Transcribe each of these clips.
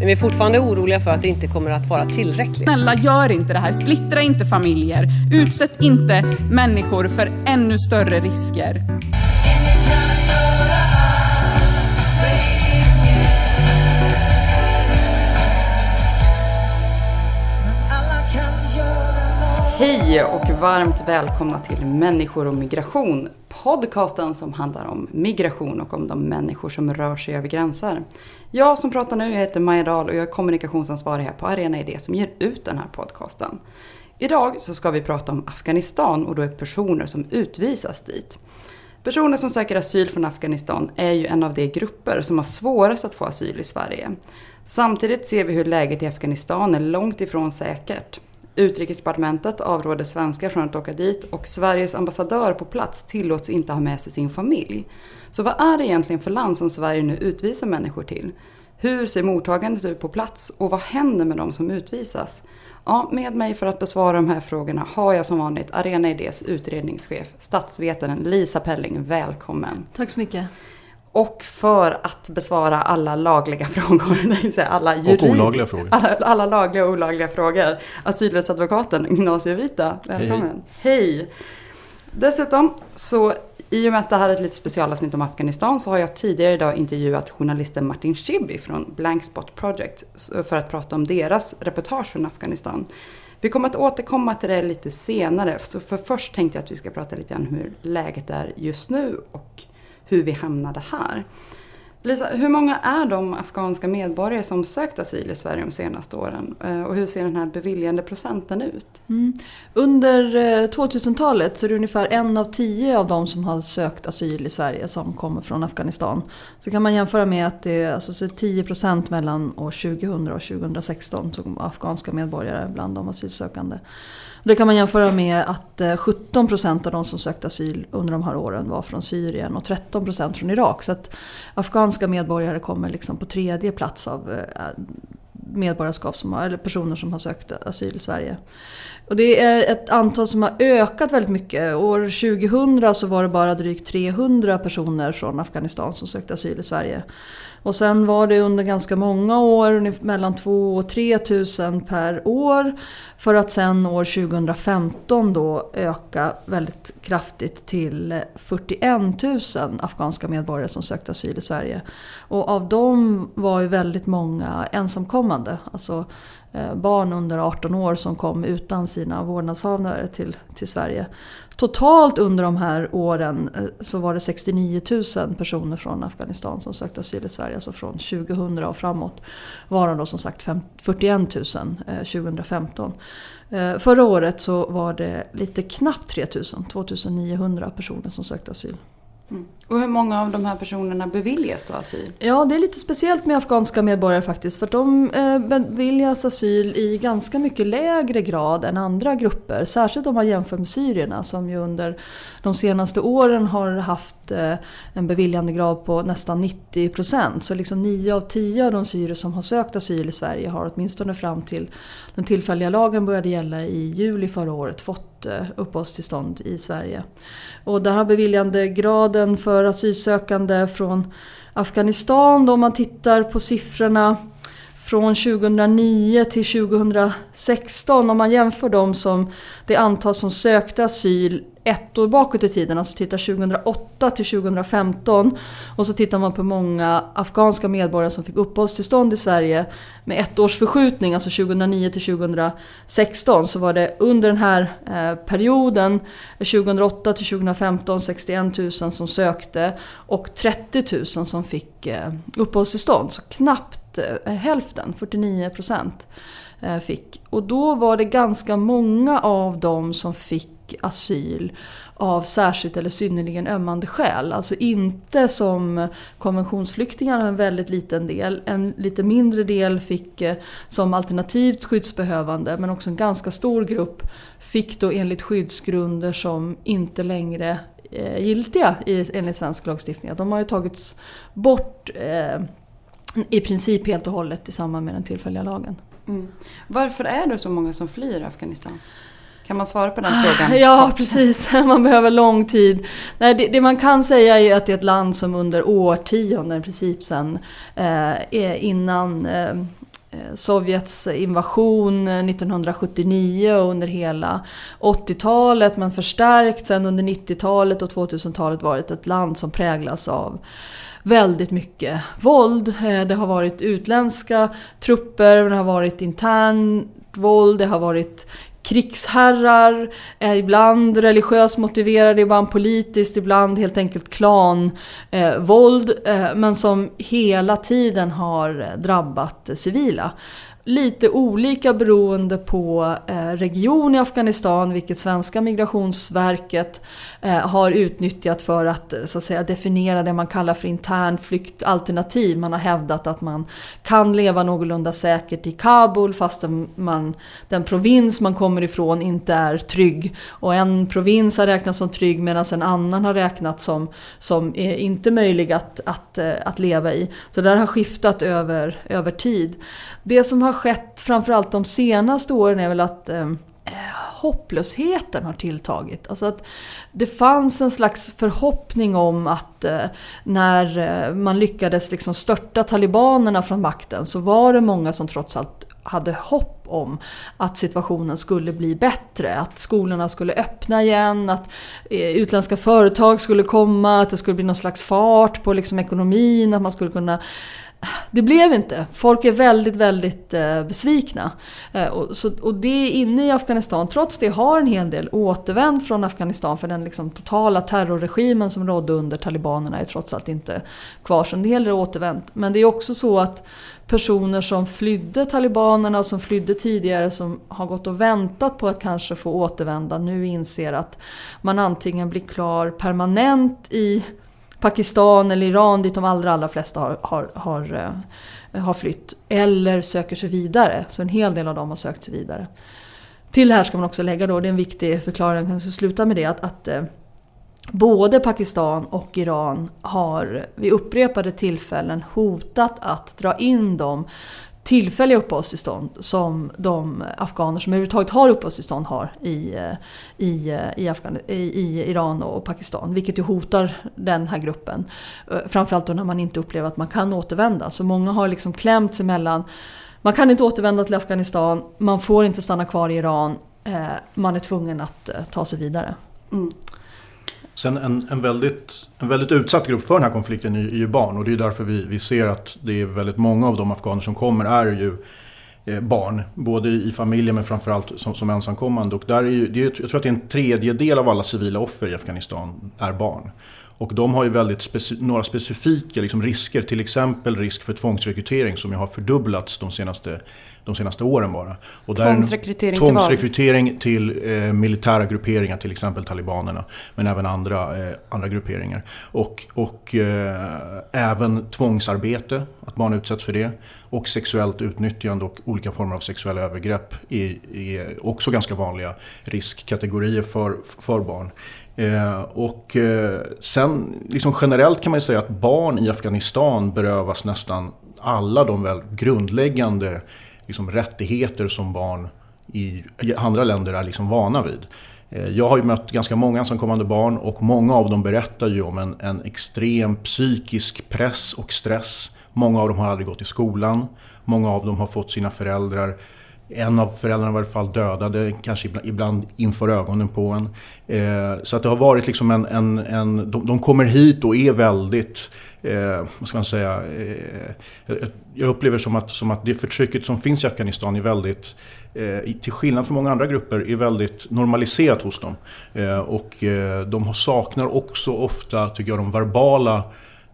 Men vi är fortfarande oroliga för att det inte kommer att vara tillräckligt. Snälla, gör inte det här. Splittra inte familjer. Utsätt inte människor för ännu större risker. Hej och varmt välkomna till Människor och migration. Podcasten som handlar om migration och om de människor som rör sig över gränser. Jag som pratar nu heter Maja Dahl och jag är kommunikationsansvarig här på Arena Idé som ger ut den här podcasten. Idag så ska vi prata om Afghanistan och då är personer som utvisas dit. Personer som söker asyl från Afghanistan är ju en av de grupper som har svårast att få asyl i Sverige. Samtidigt ser vi hur läget i Afghanistan är långt ifrån säkert. Utrikesdepartementet avråder svenskar från att åka dit och Sveriges ambassadör på plats tillåts inte ha med sig sin familj. Så vad är det egentligen för land som Sverige nu utvisar människor till? Hur ser mottagandet ut på plats och vad händer med de som utvisas? Ja, med mig för att besvara de här frågorna har jag som vanligt Arena Idés utredningschef, statsvetaren Lisa Pelling. Välkommen! Tack så mycket! Och för att besvara alla lagliga frågor, alla jurid, och olagliga frågor. Alla, alla, lagliga och olagliga frågor. Asylrättsadvokaten Ignacio Vita, välkommen. Hej. Hej. Dessutom så i och med att det här är ett litet specialavsnitt om Afghanistan så har jag tidigare idag intervjuat journalisten Martin Schibbye från Blank Spot Project för att prata om deras reportage från Afghanistan. Vi kommer att återkomma till det lite senare, så för först tänkte jag att vi ska prata lite om hur läget är just nu och hur vi hamnade här. Lisa, hur många är de afghanska medborgare som sökt asyl i Sverige de senaste åren? Eh, och hur ser den här beviljande procenten ut? Mm. Under eh, 2000-talet så är det ungefär en av tio av de som har sökt asyl i Sverige som kommer från Afghanistan. Så kan man jämföra med att det är alltså 10 procent mellan år 2000 och 2016 som afghanska medborgare bland de asylsökande. Det kan man jämföra med att eh, 17% av de som sökte asyl under de här åren var från Syrien och 13% från Irak. Så att afghanska medborgare kommer liksom på tredje plats av eh, medborgarskap som har, eller personer som har sökt asyl i Sverige. Och det är ett antal som har ökat väldigt mycket. År 2000 så var det bara drygt 300 personer från Afghanistan som sökte asyl i Sverige. Och sen var det under ganska många år, mellan 2 och 3 tusen per år. För att sen år 2015 då öka väldigt kraftigt till 41 000 afghanska medborgare som sökte asyl i Sverige. Och av dem var ju väldigt många ensamkommande. Alltså eh, barn under 18 år som kom utan sina vårdnadshavare till, till Sverige. Totalt under de här åren eh, så var det 69 000 personer från Afghanistan som sökte asyl i Sverige. Alltså från 2000 och framåt. Varav då som sagt 41 000 2015. Förra året så var det lite knappt 3 000, 2 900 personer som sökte asyl. Och hur många av de här personerna beviljas då asyl? Ja, det är lite speciellt med afghanska medborgare faktiskt. För de eh, beviljas asyl i ganska mycket lägre grad än andra grupper. Särskilt om man jämför med syrierna som ju under de senaste åren har haft eh, en beviljandegrad på nästan 90 procent. Så liksom 9 av 10 av de syrier som har sökt asyl i Sverige har åtminstone fram till den tillfälliga lagen började gälla i juli förra året fått fått eh, uppehållstillstånd i Sverige. Och där har beviljandegraden för för asylsökande från Afghanistan. Då om man tittar på siffrorna från 2009 till 2016. Om man jämför dem som det antal som sökte asyl ett år bakåt i tiden, alltså tittar 2008 till 2015 och så tittar man på många afghanska medborgare som fick uppehållstillstånd i Sverige med ett års förskjutning, alltså 2009 till 2016 så var det under den här eh, perioden 2008 till 2015 61 000 som sökte och 30 000 som fick eh, uppehållstillstånd. Så knappt knappt eh, hälften, 49 procent eh, fick. Och då var det ganska många av dem som fick asyl av särskilt eller synnerligen ömmande skäl. Alltså inte som konventionsflyktingar, en väldigt liten del. En lite mindre del fick eh, som alternativt skyddsbehövande men också en ganska stor grupp fick då enligt skyddsgrunder som inte längre är giltiga enligt svensk lagstiftning. De har ju tagits bort eh, i princip helt och hållet i samband med den tillfälliga lagen. Mm. Varför är det så många som flyr Afghanistan? Kan man svara på den frågan? Ja, kort? precis. Man behöver lång tid. Nej, det, det, man kan säga är att det är ett land som under årtionden, i princip sen eh, innan eh, Sovjets invasion 1979 och under hela 80-talet men förstärkt sen under 90-talet och 2000-talet varit ett land som präglas av väldigt mycket våld. Eh, det har varit utländska trupper, det har varit internt våld, det har varit krigsherrar, eh, ibland religiöst motiverade, ibland politiskt, ibland helt enkelt klanvåld. Eh, eh, men som hela tiden har drabbat civila lite olika beroende på eh, region i Afghanistan, vilket svenska migrationsverket eh, har utnyttjat för att, eh, så att säga, definiera det man kallar för intern flyktalternativ. Man har hävdat att man kan leva någorlunda säkert i Kabul fast man, den provins man kommer ifrån inte är trygg. Och en provins har räknats som trygg medan en annan har räknats som, som inte möjlig att, att, att leva i. Så det har skiftat över, över tid. Det som har har skett framförallt de senaste åren är väl att eh, hopplösheten har tilltagit. Alltså att det fanns en slags förhoppning om att eh, när eh, man lyckades liksom störta talibanerna från makten så var det många som trots allt hade hopp om att situationen skulle bli bättre. Att skolorna skulle öppna igen, att eh, utländska företag skulle komma, att det skulle bli någon slags fart på liksom ekonomin, att man skulle kunna det blev inte. Folk är väldigt, väldigt eh, besvikna. Eh, och, så, och det är inne i Afghanistan, trots det har en hel del återvänt från Afghanistan för den liksom, totala terrorregimen som rådde under talibanerna är trots allt inte kvar. Så en hel del återvänt. Men det är också så att personer som flydde talibanerna och som flydde tidigare som har gått och väntat på att kanske få återvända nu inser att man antingen blir klar permanent i Pakistan eller Iran dit de allra, allra flesta har, har, har, eh, har flytt. Eller söker sig vidare. Så en hel del av dem har sökt sig vidare. Till det här ska man också lägga då, det är en viktig förklaring, jag kan sluta med det, att, att eh, både Pakistan och Iran har vid upprepade tillfällen hotat att dra in dem tillfälliga uppehållstillstånd som de afghaner som överhuvudtaget har uppehållstillstånd har i, eh, i, eh, i, Afghan, i, i Iran och Pakistan. Vilket ju hotar den här gruppen. Eh, framförallt då när man inte upplever att man kan återvända. Så många har liksom klämt sig mellan man kan inte återvända till Afghanistan, man får inte stanna kvar i Iran, man är tvungen att ta sig vidare. Mm. Sen en, en, väldigt, en väldigt utsatt grupp för den här konflikten är, är ju barn och det är därför vi, vi ser att det är väldigt många av de afghaner som kommer är ju eh, barn. Både i familjer men framförallt som, som ensamkommande. Och där är ju, det är, jag tror att det är en tredjedel av alla civila offer i Afghanistan är barn. Och de har ju väldigt speci några specifika liksom, risker, till exempel risk för tvångsrekrytering som ju har fördubblats de senaste de senaste åren bara. Och tvångsrekrytering, tvångsrekrytering till, till eh, militära grupperingar, till exempel talibanerna. Men även andra, eh, andra grupperingar. Och, och eh, även tvångsarbete, att barn utsätts för det. Och sexuellt utnyttjande och olika former av sexuella övergrepp är, är också ganska vanliga riskkategorier för, för barn. Eh, och eh, sen liksom generellt kan man säga att barn i Afghanistan berövas nästan alla de väl grundläggande liksom, rättigheter som barn i andra länder är liksom vana vid. Eh, jag har ju mött ganska många ensamkommande barn och många av dem berättar ju om en, en extrem psykisk press och stress. Många av dem har aldrig gått i skolan. Många av dem har fått sina föräldrar en av föräldrarna var i alla fall dödade, kanske ibland inför ögonen på en. Eh, så att det har varit liksom en... en, en de, de kommer hit och är väldigt eh, vad ska man säga, eh, jag upplever som att, som att det förtrycket som finns i Afghanistan är väldigt, eh, till skillnad från många andra grupper, är väldigt normaliserat hos dem. Eh, och eh, de saknar också ofta, tycker jag, de verbala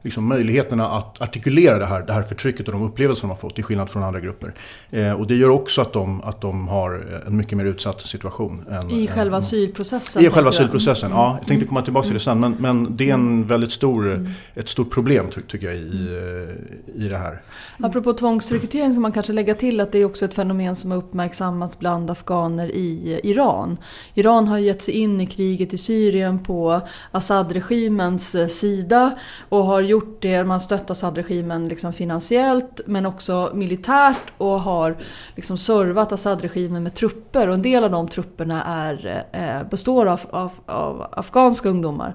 liksom möjligheterna att artikulera det här, det här förtrycket och de upplevelser de har fått till skillnad från andra grupper. Eh, och det gör också att de, att de har en mycket mer utsatt situation. Än, I än, själva asylprocessen? I själva asylprocessen, Mm. ja. Jag tänkte Mm. komma tillbaka till det sen. Men, men det är en väldigt stor, Mm. ett stort problem ty, tycker jag i, eh, i det här. Apropå tvångsrekrytering ska man kanske lägga till att det är också ett fenomen som har uppmärksammats bland afghaner i Iran. Iran har gett sig in i kriget i Syrien på Assad-regimens eh, sida och har gjort det, man stöttar Assad-regimen liksom finansiellt men också militärt och har liksom servat Assad-regimen med trupper och en del av de trupperna är, eh, består av, av, av afghanska ungdomar.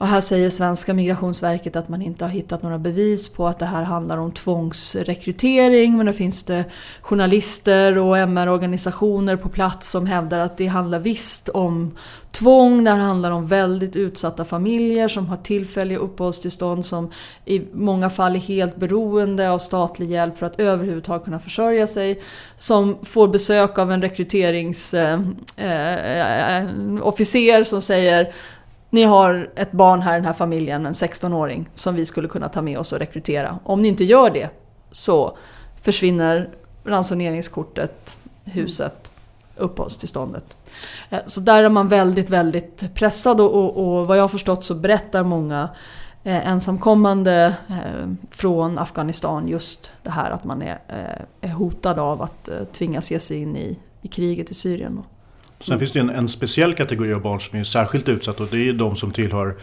Och här säger svenska migrationsverket att man inte har hittat några bevis på att det här handlar om tvångsrekrytering. Men då finns det journalister och MR-organisationer på plats som hävdar att det handlar visst om tvång. Det här handlar om väldigt utsatta familjer som har tillfälliga uppehållstillstånd som i många fall är helt beroende av statlig hjälp för att överhuvudtaget kunna försörja sig. Som får besök av en rekryteringsofficer eh, eh, eh som säger ni har ett barn här i den här familjen, en 16-åring, som vi skulle kunna ta med oss och rekrytera. Om ni inte gör det så försvinner ransoneringskortet, huset, uppehållstillståndet. Eh, så där är man väldigt, väldigt pressad och, och, och vad jag har förstått så berättar många eh, ensamkommande eh, från Afghanistan just det här att man är, eh, är hotad av att eh, tvingas ge sig in i, i kriget i Syrien. Sen finns det en, en speciell kategori av barn som är särskilt utsatta och det är de som tillhör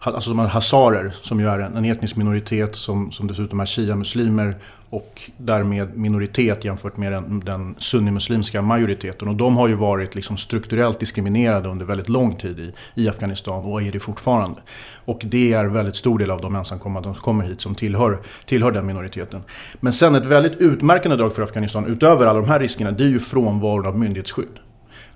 Alltså de här hazarer som ju är en, en etnisk minoritet som, som dessutom är shia-muslimer och därmed minoritet jämfört med den, den sunnimuslimska majoriteten. Och de har ju varit liksom strukturellt diskriminerade under väldigt lång tid i, i Afghanistan och är det fortfarande. Och det är en väldigt stor del av de ensamkommande som kommer hit som tillhör, tillhör den minoriteten. Men sen ett väldigt utmärkande drag för Afghanistan utöver alla de här riskerna det är ju frånvaron av myndighetsskydd.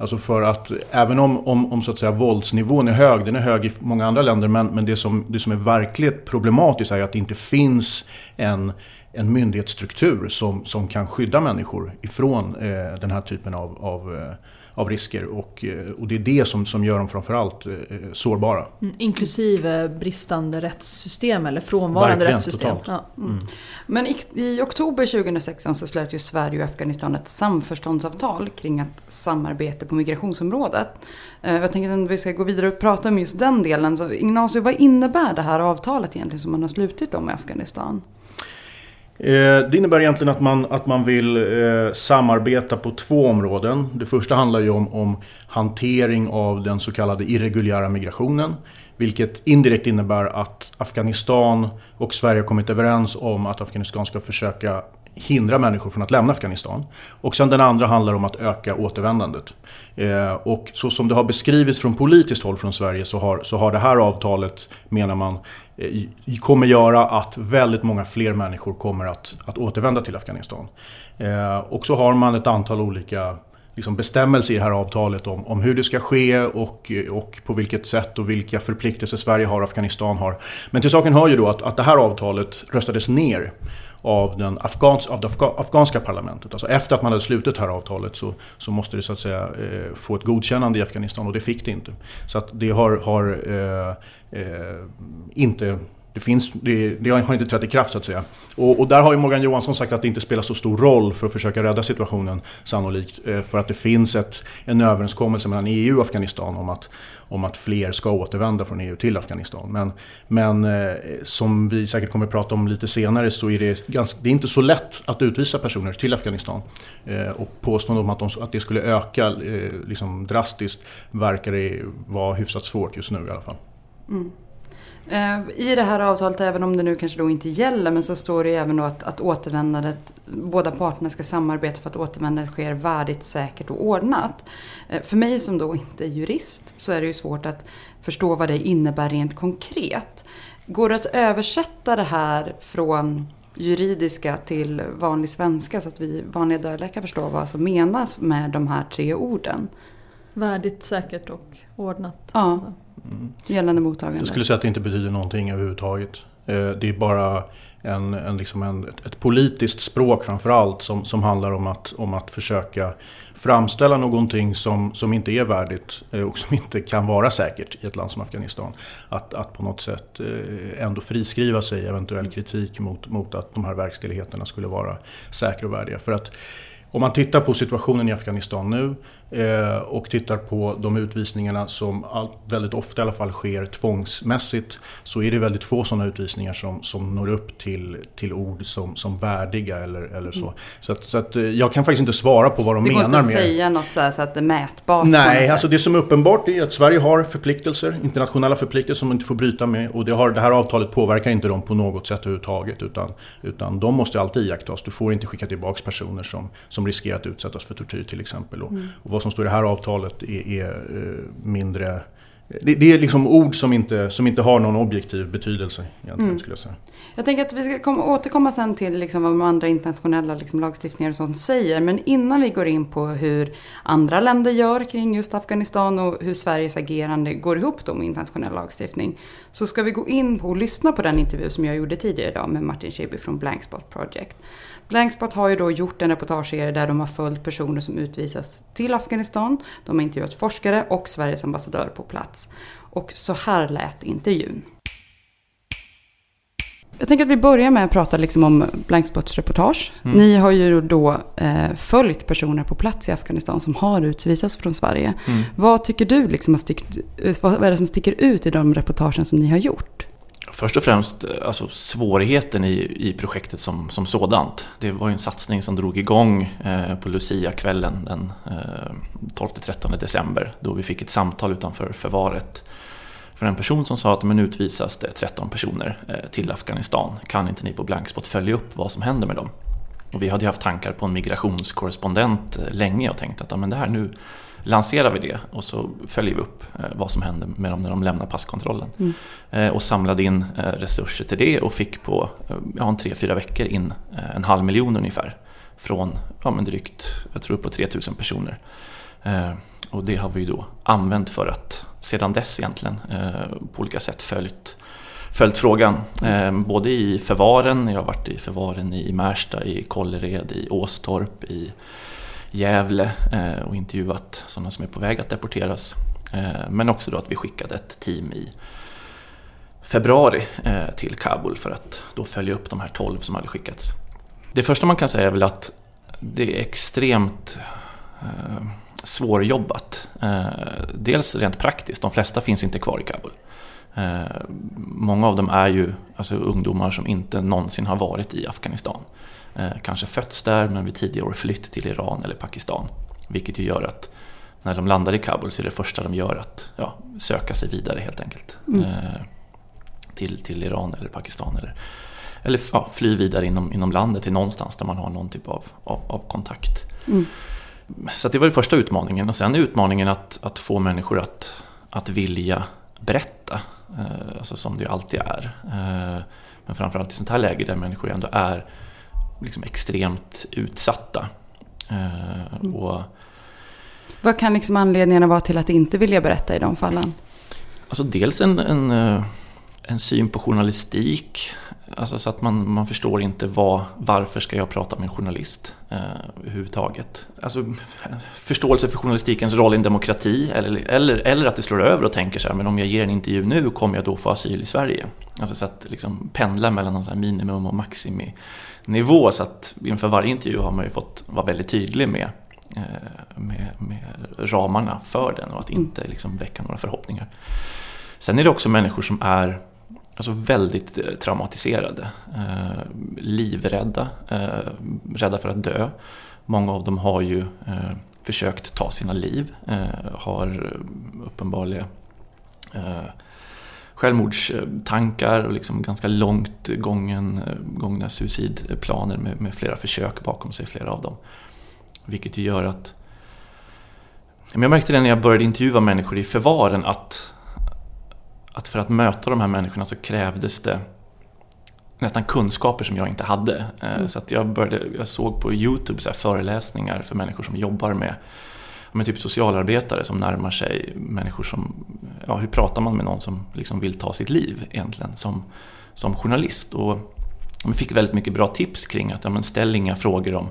Alltså för att även om, om, om så att säga, våldsnivån är hög, den är hög i många andra länder, men, men det, som, det som är verkligt problematiskt är att det inte finns en, en myndighetsstruktur som, som kan skydda människor ifrån eh, den här typen av, av, eh, av risker. Och, eh, och det är det som, som gör dem framförallt eh, sårbara. Mm, inklusive bristande rättssystem eller frånvarande Verkligen, rättssystem. totalt. Ja. Mm. Men i, i oktober 2016 så slöt ju Sverige och Afghanistan ett samförståndsavtal kring ett samarbete på migrationsområdet. Eh, Jag tänker att vi ska gå vidare och prata om just den delen. Så Ignacio, vad innebär det här avtalet egentligen som man har slutit om med Afghanistan? Eh, det innebär egentligen att man, att man vill eh, samarbeta på två områden. Det första handlar ju om, om hantering av den så kallade irreguljära migrationen. Vilket indirekt innebär att Afghanistan och Sverige har kommit överens om att Afghanistan ska försöka hindra människor från att lämna Afghanistan. Och sen den andra handlar om att öka återvändandet. Eh, och så som det har beskrivits från politiskt håll från Sverige så har, så har det här avtalet, menar man, eh, kommer göra att väldigt många fler människor kommer att, att återvända till Afghanistan. Eh, och så har man ett antal olika liksom bestämmelser i det här avtalet om, om hur det ska ske och, och på vilket sätt och vilka förpliktelser Sverige har och Afghanistan har. Men till saken hör ju då att, att det här avtalet röstades ner av, den afghans, av det afga, afghanska parlamentet. Alltså efter att man hade slutit det här avtalet så, så måste det så att säga eh, få ett godkännande i Afghanistan och det fick det inte. Så att det har, har eh, eh, inte det, finns, det, det, har inte trätt i kraft så att säga. Och, och, där har ju Morgan Johansson sagt att det inte spelar så stor roll för att försöka rädda situationen sannolikt. Eh, för att det finns ett, en överenskommelse mellan EU och Afghanistan om att, om att fler ska återvända från EU till Afghanistan. Men, men eh, som vi säkert kommer att prata om lite senare så är det, ganska, det är inte så lätt att utvisa personer till Afghanistan. Eh, och påståendet om att, de, att det skulle öka eh, liksom drastiskt verkar det vara hyfsat svårt just nu i alla fall. Mm. I det här avtalet, även om det nu kanske då inte gäller, men så står det även då att, att återvändandet, båda parterna ska samarbeta för att återvändandet sker värdigt, säkert och ordnat. För mig som då inte är jurist så är det ju svårt att förstå vad det innebär rent konkret. Går det att översätta det här från juridiska till vanlig svenska så att vi vanliga dödliga kan förstå vad som menas med de här tre orden? Värdigt, säkert och ordnat. Ja. Mm. Gällande mottagande. Jag skulle säga att det inte betyder någonting överhuvudtaget. Eh, det är bara en, en, liksom en, ett, politiskt språk framförallt som, som handlar om att, om att försöka framställa någonting som, som inte är värdigt eh, och som inte kan vara säkert i ett land som Afghanistan. Att, att på något sätt eh, ändå friskriva sig eventuell kritik mot, mot att de här verkställigheterna skulle vara säkra och värdiga. För att om man tittar på situationen i Afghanistan nu och tittar på de utvisningarna som väldigt ofta i alla fall sker tvångsmässigt så är det väldigt få sådana utvisningar som, som når upp till, till ord som, som värdiga eller, eller så. Mm. Så, att, så att eh, jag kan faktiskt inte svara på vad de menar med Det går inte att säga något så, så att det är mätbart? Nej, alltså det som är uppenbart är att Sverige har förpliktelser, internationella förpliktelser som man inte får bryta med och det, har, det här avtalet påverkar inte dem på något sätt överhuvudtaget utan, utan de måste alltid iakttas. Du får inte skicka tillbaka personer som, som riskerar att utsättas för tortyr till exempel. Och, mm. och som står i det här avtalet är, är eh, mindre det, det, är liksom ord som inte, som inte har någon objektiv betydelse. Egentligen, mm. skulle jag, säga. jag tänker att vi ska komma, återkomma sen till liksom vad de andra internationella liksom lagstiftningar och sånt säger. Men innan vi går in på hur andra länder gör kring just Afghanistan och hur Sveriges agerande går ihop då med internationell lagstiftning. Så ska vi gå in på och lyssna på den intervju som jag gjorde tidigare idag med Martin Schibbye från Blankspot Project. Blankspot har ju då gjort en reportageserie där de har följt personer som utvisas till Afghanistan. De har intervjuat forskare och Sveriges ambassadör på plats. Och så här lät intervjun. Jag tänker att vi börjar med att prata liksom om Blankspots reportage. Mm. Ni har ju då eh, följt personer på plats i Afghanistan som har utvisats från Sverige. Mm. Vad tycker du liksom har stickt, eh, vad är det som sticker ut i de reportagen som ni har gjort? Först och främst eh, alltså, svårigheten i, i projektet som, som sådant. Det var ju en satsning som drog igång eh, på Lucia-kvällen den eh, 12-13 december då vi fick ett samtal utanför förvaret Från en person som sa att men utvisas det 13 personer eh, till Afghanistan. Kan inte ni på Blankspot följa upp vad som händer med dem? Och vi hade ju haft tankar på en migrationskorrespondent eh, länge och tänkt att men det här nu lanserar vi det och så följer vi upp eh, vad som händer med dem när de lämnar passkontrollen. Mm. Eh, och samlade in eh, resurser till det och fick på ja, en tre, fyra veckor in en halv miljon ungefär. Från ja, men drygt, jag tror på 3000 personer. Och det har vi då använt för att sedan dess egentligen på olika sätt följt följt frågan. Mm. Både i förvaren, jag har varit i förvaren i Märsta, i Kållered, i Åstorp, i Gävle eh, och intervjuat sådana som är på väg att deporteras. Eh, men också då att vi skickade ett team i februari eh, till Kabul för att då följa upp de här 12 som hade skickats. Det första man kan säga är väl att det är extremt eh, svårjobbat. Eh, dels rent praktiskt, de flesta finns inte kvar i Kabul. Eh, många av dem är ju alltså, ungdomar som inte någonsin har varit i Afghanistan. Eh, kanske fötts där men vid tidigare år flytt till Iran eller Pakistan. Vilket ju gör att när de landar i Kabul så är det första de gör att ja, söka sig vidare helt enkelt. Mm. Eh, till, till Iran eller Pakistan. Eller, eller ja, fly vidare inom, inom landet till någonstans där man har någon typ av, av, av kontakt. Mm. Så det var den första utmaningen. Och sen är utmaningen att, att få människor att, att vilja berätta. Eh, alltså som det alltid är. Men framförallt i sånt här läge där människor ändå är liksom extremt utsatta. Eh, mm. och, Vad kan liksom anledningarna vara till att inte vilja berätta i de fallen? Alltså dels en, en, eh, en syn på journalistik. Alltså så att man, man förstår inte vad, varför ska jag prata med en journalist eh, överhuvudtaget. Alltså, förståelse för journalistikens roll i en demokrati eller, eller, eller att det slår över och tänker så här, men om jag ger en intervju nu kommer jag då få asyl i Sverige? Alltså så att liksom pendla mellan någon minimum och maximi nivå så att inför varje intervju har man ju fått vara väldigt tydlig med, eh, med, med ramarna för den och att mm. inte liksom väcka några förhoppningar. Sen är det också människor som är alltså väldigt eh, traumatiserade, eh, livrädda, rädda för att dö. Många av dem har ju försökt ta sina liv, har uppenbarligen självmordstankar och liksom ganska långt gången, gångna suicidplaner med, med, flera försök bakom sig, flera av dem. Vilket gör att... Jag märkte det när jag började intervjua människor i förvaren att, att för att möta de här människorna så krävdes det nästan kunskaper som jag inte hade. Eh, mm. Så att jag, började, jag såg på Youtube så föreläsningar för människor som jobbar med med typ socialarbetare som närmar sig människor som, ja hur pratar man med någon som liksom vill ta sitt liv egentligen som, som journalist? Och vi fick väldigt mycket bra tips kring att ja, men ställ inga frågor om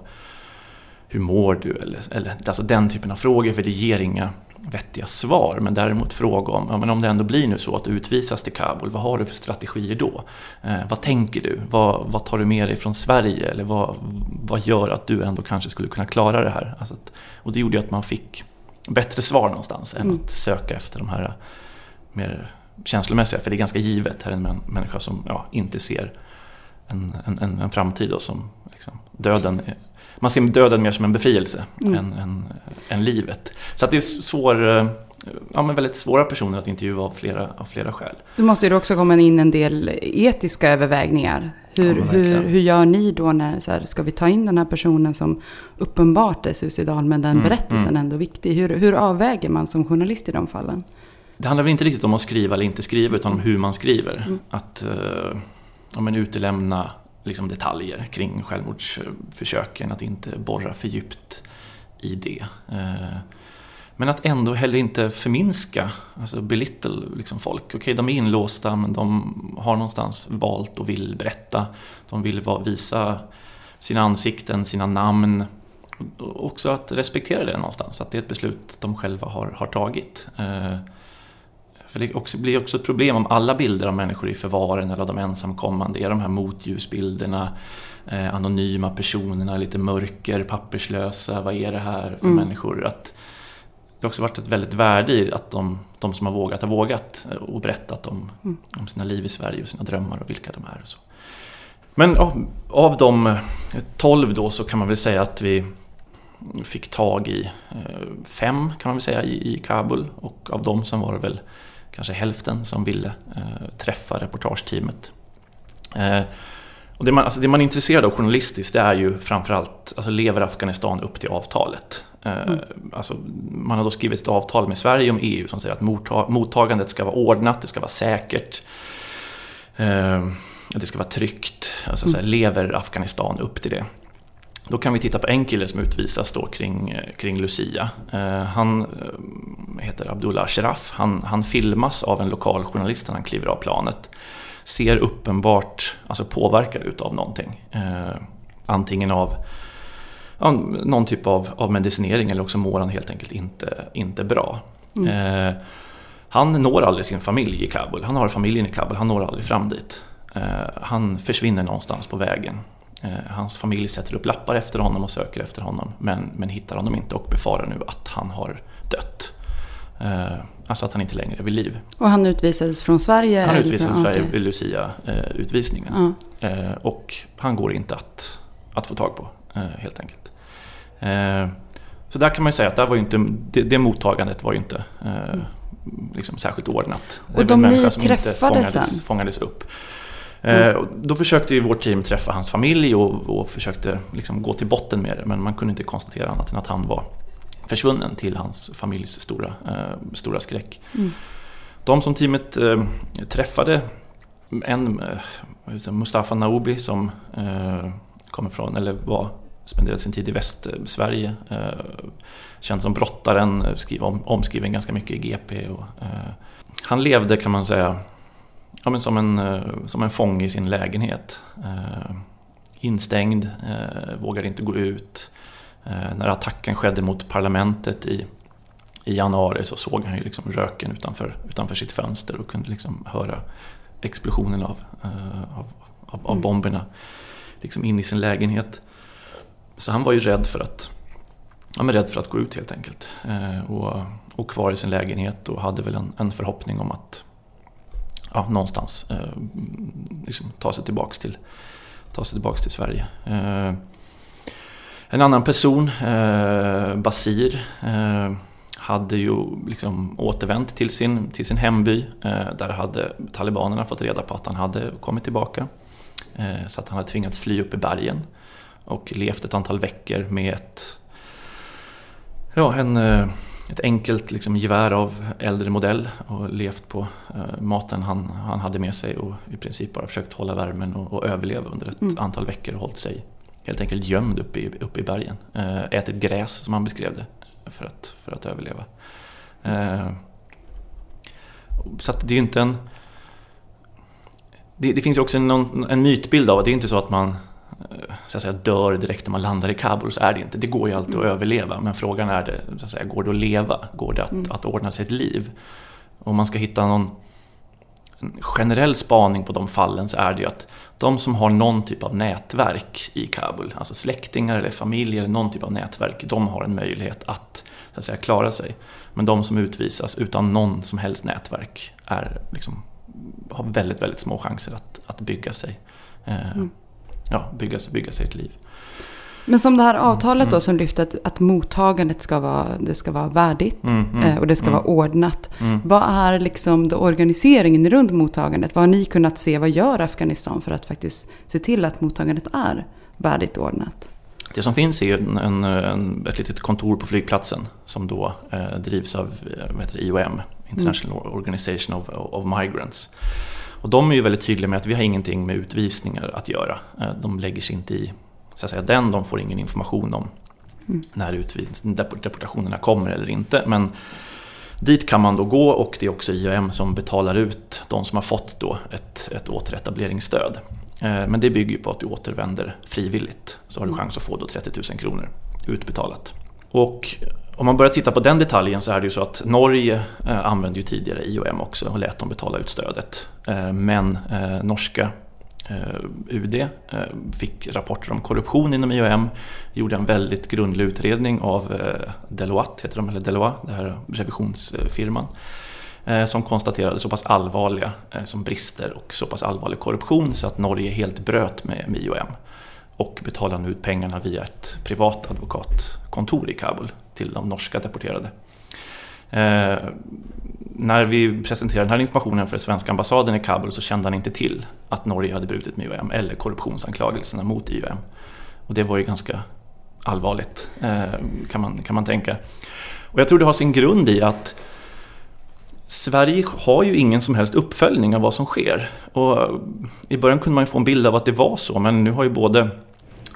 hur mår du? Eller, eller, alltså den typen av frågor, för det ger inga vettiga svar. Men däremot fråga om, ja, men om det ändå blir nu så att du utvisas till Kabul, vad har du för strategier då? Eh, vad tänker du? Vad, vad, tar du med dig från Sverige? Eller vad, vad gör att du ändå kanske skulle kunna klara det här? Alltså att, och det gjorde ju att man fick bättre svar någonstans än mm. att söka efter de här mer känslomässiga. För det är ganska givet, här är en människa som ja, inte ser en, en, en framtid och som liksom, döden man ser döden mer som en befrielse mm. än, än, än, livet. Så att det är svår, eh, ja, men väldigt svåra personer att intervjua av flera, av flera skäl. Då måste det också komma in en del etiska övervägningar. Hur, ja, hur, hur gör ni då när, så här, ska vi ta in den här personen som uppenbart är suicidal men den mm, berättelsen mm. ändå viktig. Hur, hur avväger man som journalist i de fallen? Det handlar väl inte riktigt om att skriva eller inte skriva utan om hur man skriver. Mm. Att uh, ja, men utelämna liksom detaljer kring självmordsförsöken, att inte borra för djupt i det. Eh, men att ändå heller inte förminska, alltså belittle liksom folk. Okej, okay, de är inlåsta men de har någonstans valt och vill berätta. De vill visa sina ansikten, sina namn. Och också att respektera det någonstans, att det är ett beslut de själva har, har tagit. Eh, för det också, blir också ett problem om alla bilder av människor i förvaren eller de ensamkommande är de här motljusbilderna, eh, anonyma personerna, lite mörker, papperslösa, vad är det här för mm. människor? Att det har också varit ett väldigt värde i att de, de som har vågat har vågat eh, och berättat om, mm. om sina liv i Sverige och sina drömmar och vilka de är. Och så. Men av, av de 12 då så kan man väl säga att vi fick tag i eh, fem kan man väl säga i, i Kabul och av dem som var det väl kanske hälften som ville eh, träffa reportageteamet. Eh, och det, man, alltså det man är intresserad av journalistiskt det är ju framförallt, alltså lever Afghanistan upp till avtalet? Eh, mm. Alltså, man har då skrivit ett avtal med Sverige om EU som säger att mottagandet ska vara ordnat, det ska vara säkert. Eh, det ska vara tryggt. Alltså, mm. så här, lever Afghanistan upp till det? Då kan vi titta på en kille som utvisas då kring, eh, kring Lucia. Eh, han eh, heter Abdullah Sharaf. Han, han filmas av en lokal journalist när han kliver av planet. Ser uppenbart alltså påverkad ut av någonting. antingen av ja, någon typ av, av medicinering eller också mår han helt enkelt inte, inte bra. Mm. han når aldrig sin familj i Kabul. Han har familjen i Kabul, han når aldrig fram dit. han försvinner någonstans på vägen. Eh, hans familj sätter upp lappar efter honom och söker efter honom men, men hittar honom inte och befarar nu att han har dött. Eh, alltså att han inte längre är vid liv. Och han utvisades från Sverige? Han utvisades från Sverige vid Lucia-utvisningen. Uh. Och han går inte att, att få tag på helt enkelt. Så där kan man ju säga att där var inte, det, det mottagandet var ju inte mm. liksom särskilt ordnat. Och de ni träffade sen? fångades upp. Mm. Då försökte ju vårt team träffa hans familj och, och försökte liksom gå till botten med det men man kunde inte konstatera annat än att han var försvunnen till hans familjs stora, eh, stora skräck. Mm. De som teamet eh, träffade, en eh, Mustafa Naubi som eh, kommer från, eller var, spenderade sin tid i Västsverige. Eh, känd som brottaren, skriv, om, omskriven ganska mycket i GP. Och, eh, han levde kan man säga ja, men som, en, eh, som en fånge i sin lägenhet. Eh, instängd, eh, vågade inte gå ut. När attacken skedde mot parlamentet i, i januari så såg han ju liksom röken utanför, utanför sitt fönster och kunde liksom höra explosionen av, av, av, av mm. bomberna liksom in i sin lägenhet. Så han var ju rädd för att, ja, men rädd för att gå ut helt enkelt. Och, och kvar i sin lägenhet och hade väl en, en förhoppning om att ja, någonstans eh, liksom, ta, sig tillbaks till, ta sig tillbaks till Sverige. Eh, en annan person, eh, Basir, eh, hade ju liksom återvänt till sin, till sin hemby. Eh, där hade talibanerna fått reda på att han hade kommit tillbaka. Eh, så att han hade tvingats fly upp i bergen och levt ett antal veckor med ett, ja, en eh, ett enkelt liksom, gevär av äldre modell och levt på eh, maten han, han hade med sig och i princip bara försökt hålla värmen och, och överleva under ett mm. antal veckor och hållit sig helt enkelt gömd uppe i, uppe i bergen. Eh, ätit gräs som han beskrev det för att, för att överleva. Eh, så att det är ju inte en det, det finns ju också någon, en mytbild av att det är inte så att man så att säga, dör direkt när man landar i Kabul, så är det inte. Det går ju alltid att överleva, men frågan är det, så att säga, går det att leva? Går det att, att ordna sig ett liv? Om man ska hitta någon en generell spaning på de fallen så är det ju att de som har någon typ av nätverk i Kabul, alltså släktingar eller familj eller någon typ av nätverk, de har en möjlighet att, så att säga, klara sig. Men de som utvisas utan någon som helst nätverk är, liksom, har väldigt, väldigt små chanser att, att bygga sig eh, mm. Ja, bygga, bygga sig ett liv. Men som det här avtalet då mm. som lyfter att, att mottagandet ska vara, det ska vara värdigt mm, mm, eh, och det ska mm. vara ordnat. Mm. Vad är liksom då organiseringen runt mottagandet? Vad har ni kunnat se? Vad gör Afghanistan för att faktiskt se till att mottagandet är värdigt ordnat? Det som finns är en, en, en, ett litet kontor på flygplatsen som då eh, drivs av eh, vad heter det, IOM, International mm. Organization of, of Migrants. Och de är ju väldigt tydliga med att vi har ingenting med utvisningar att göra. Eh, de lägger sig inte i så att säga, den, de får ingen information om mm. när deportationerna kommer eller inte. Men dit kan man då gå och det är också IOM som betalar ut de som har fått då ett, ett återetableringsstöd. Eh, men det bygger ju på att du återvänder frivilligt. Så har du chans att få då 30 000 kronor utbetalat. Och om man börjar titta på den detaljen så är det ju så att Norge eh, använde ju tidigare IOM också och lät dem betala ut stödet. Eh, men eh, norska UD fick rapporter om korruption inom IOM, gjorde en väldigt grundlig utredning av Deloitte, heter de, eller Deloitte, den här revisionsfirman, som konstaterade så pass allvarliga som brister och så pass allvarlig korruption så att Norge helt bröt med IOM och betalade nu ut pengarna via ett privat advokatkontor i Kabul till de norska deporterade. Eh, när vi presenterade den här informationen för svenska ambassaden i Kabul så kände han inte till att Norge hade brutit med IOM eller korruptionsanklagelserna mot IOM. Och det var ju ganska allvarligt eh, kan, man, kan man tänka. Och jag tror det har sin grund i att Sverige har ju ingen som helst uppföljning av vad som sker. Och I början kunde man ju få en bild av att det var så, men nu har ju både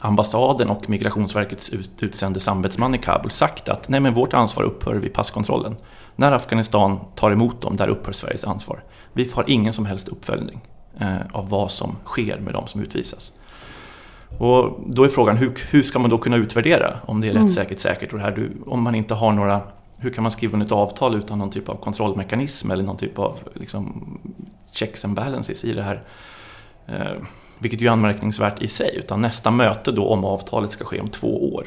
ambassaden och Migrationsverkets utsände samarbetsman i Kabul sagt att nej men vårt ansvar upphör vid passkontrollen. När Afghanistan tar emot dem, där upphör Sveriges ansvar. Vi har ingen som helst uppföljning eh, av vad som sker med de som utvisas. Och då är frågan, hur, hur ska man då kunna utvärdera om det är mm. rättssäkert säkert? Och det här, om man inte har några, hur kan man skriva ett avtal utan någon typ av kontrollmekanism eller någon typ av liksom, checks and balances i det här? Vilket ju är anmärkningsvärt i sig, utan nästa möte då om avtalet ska ske om två år.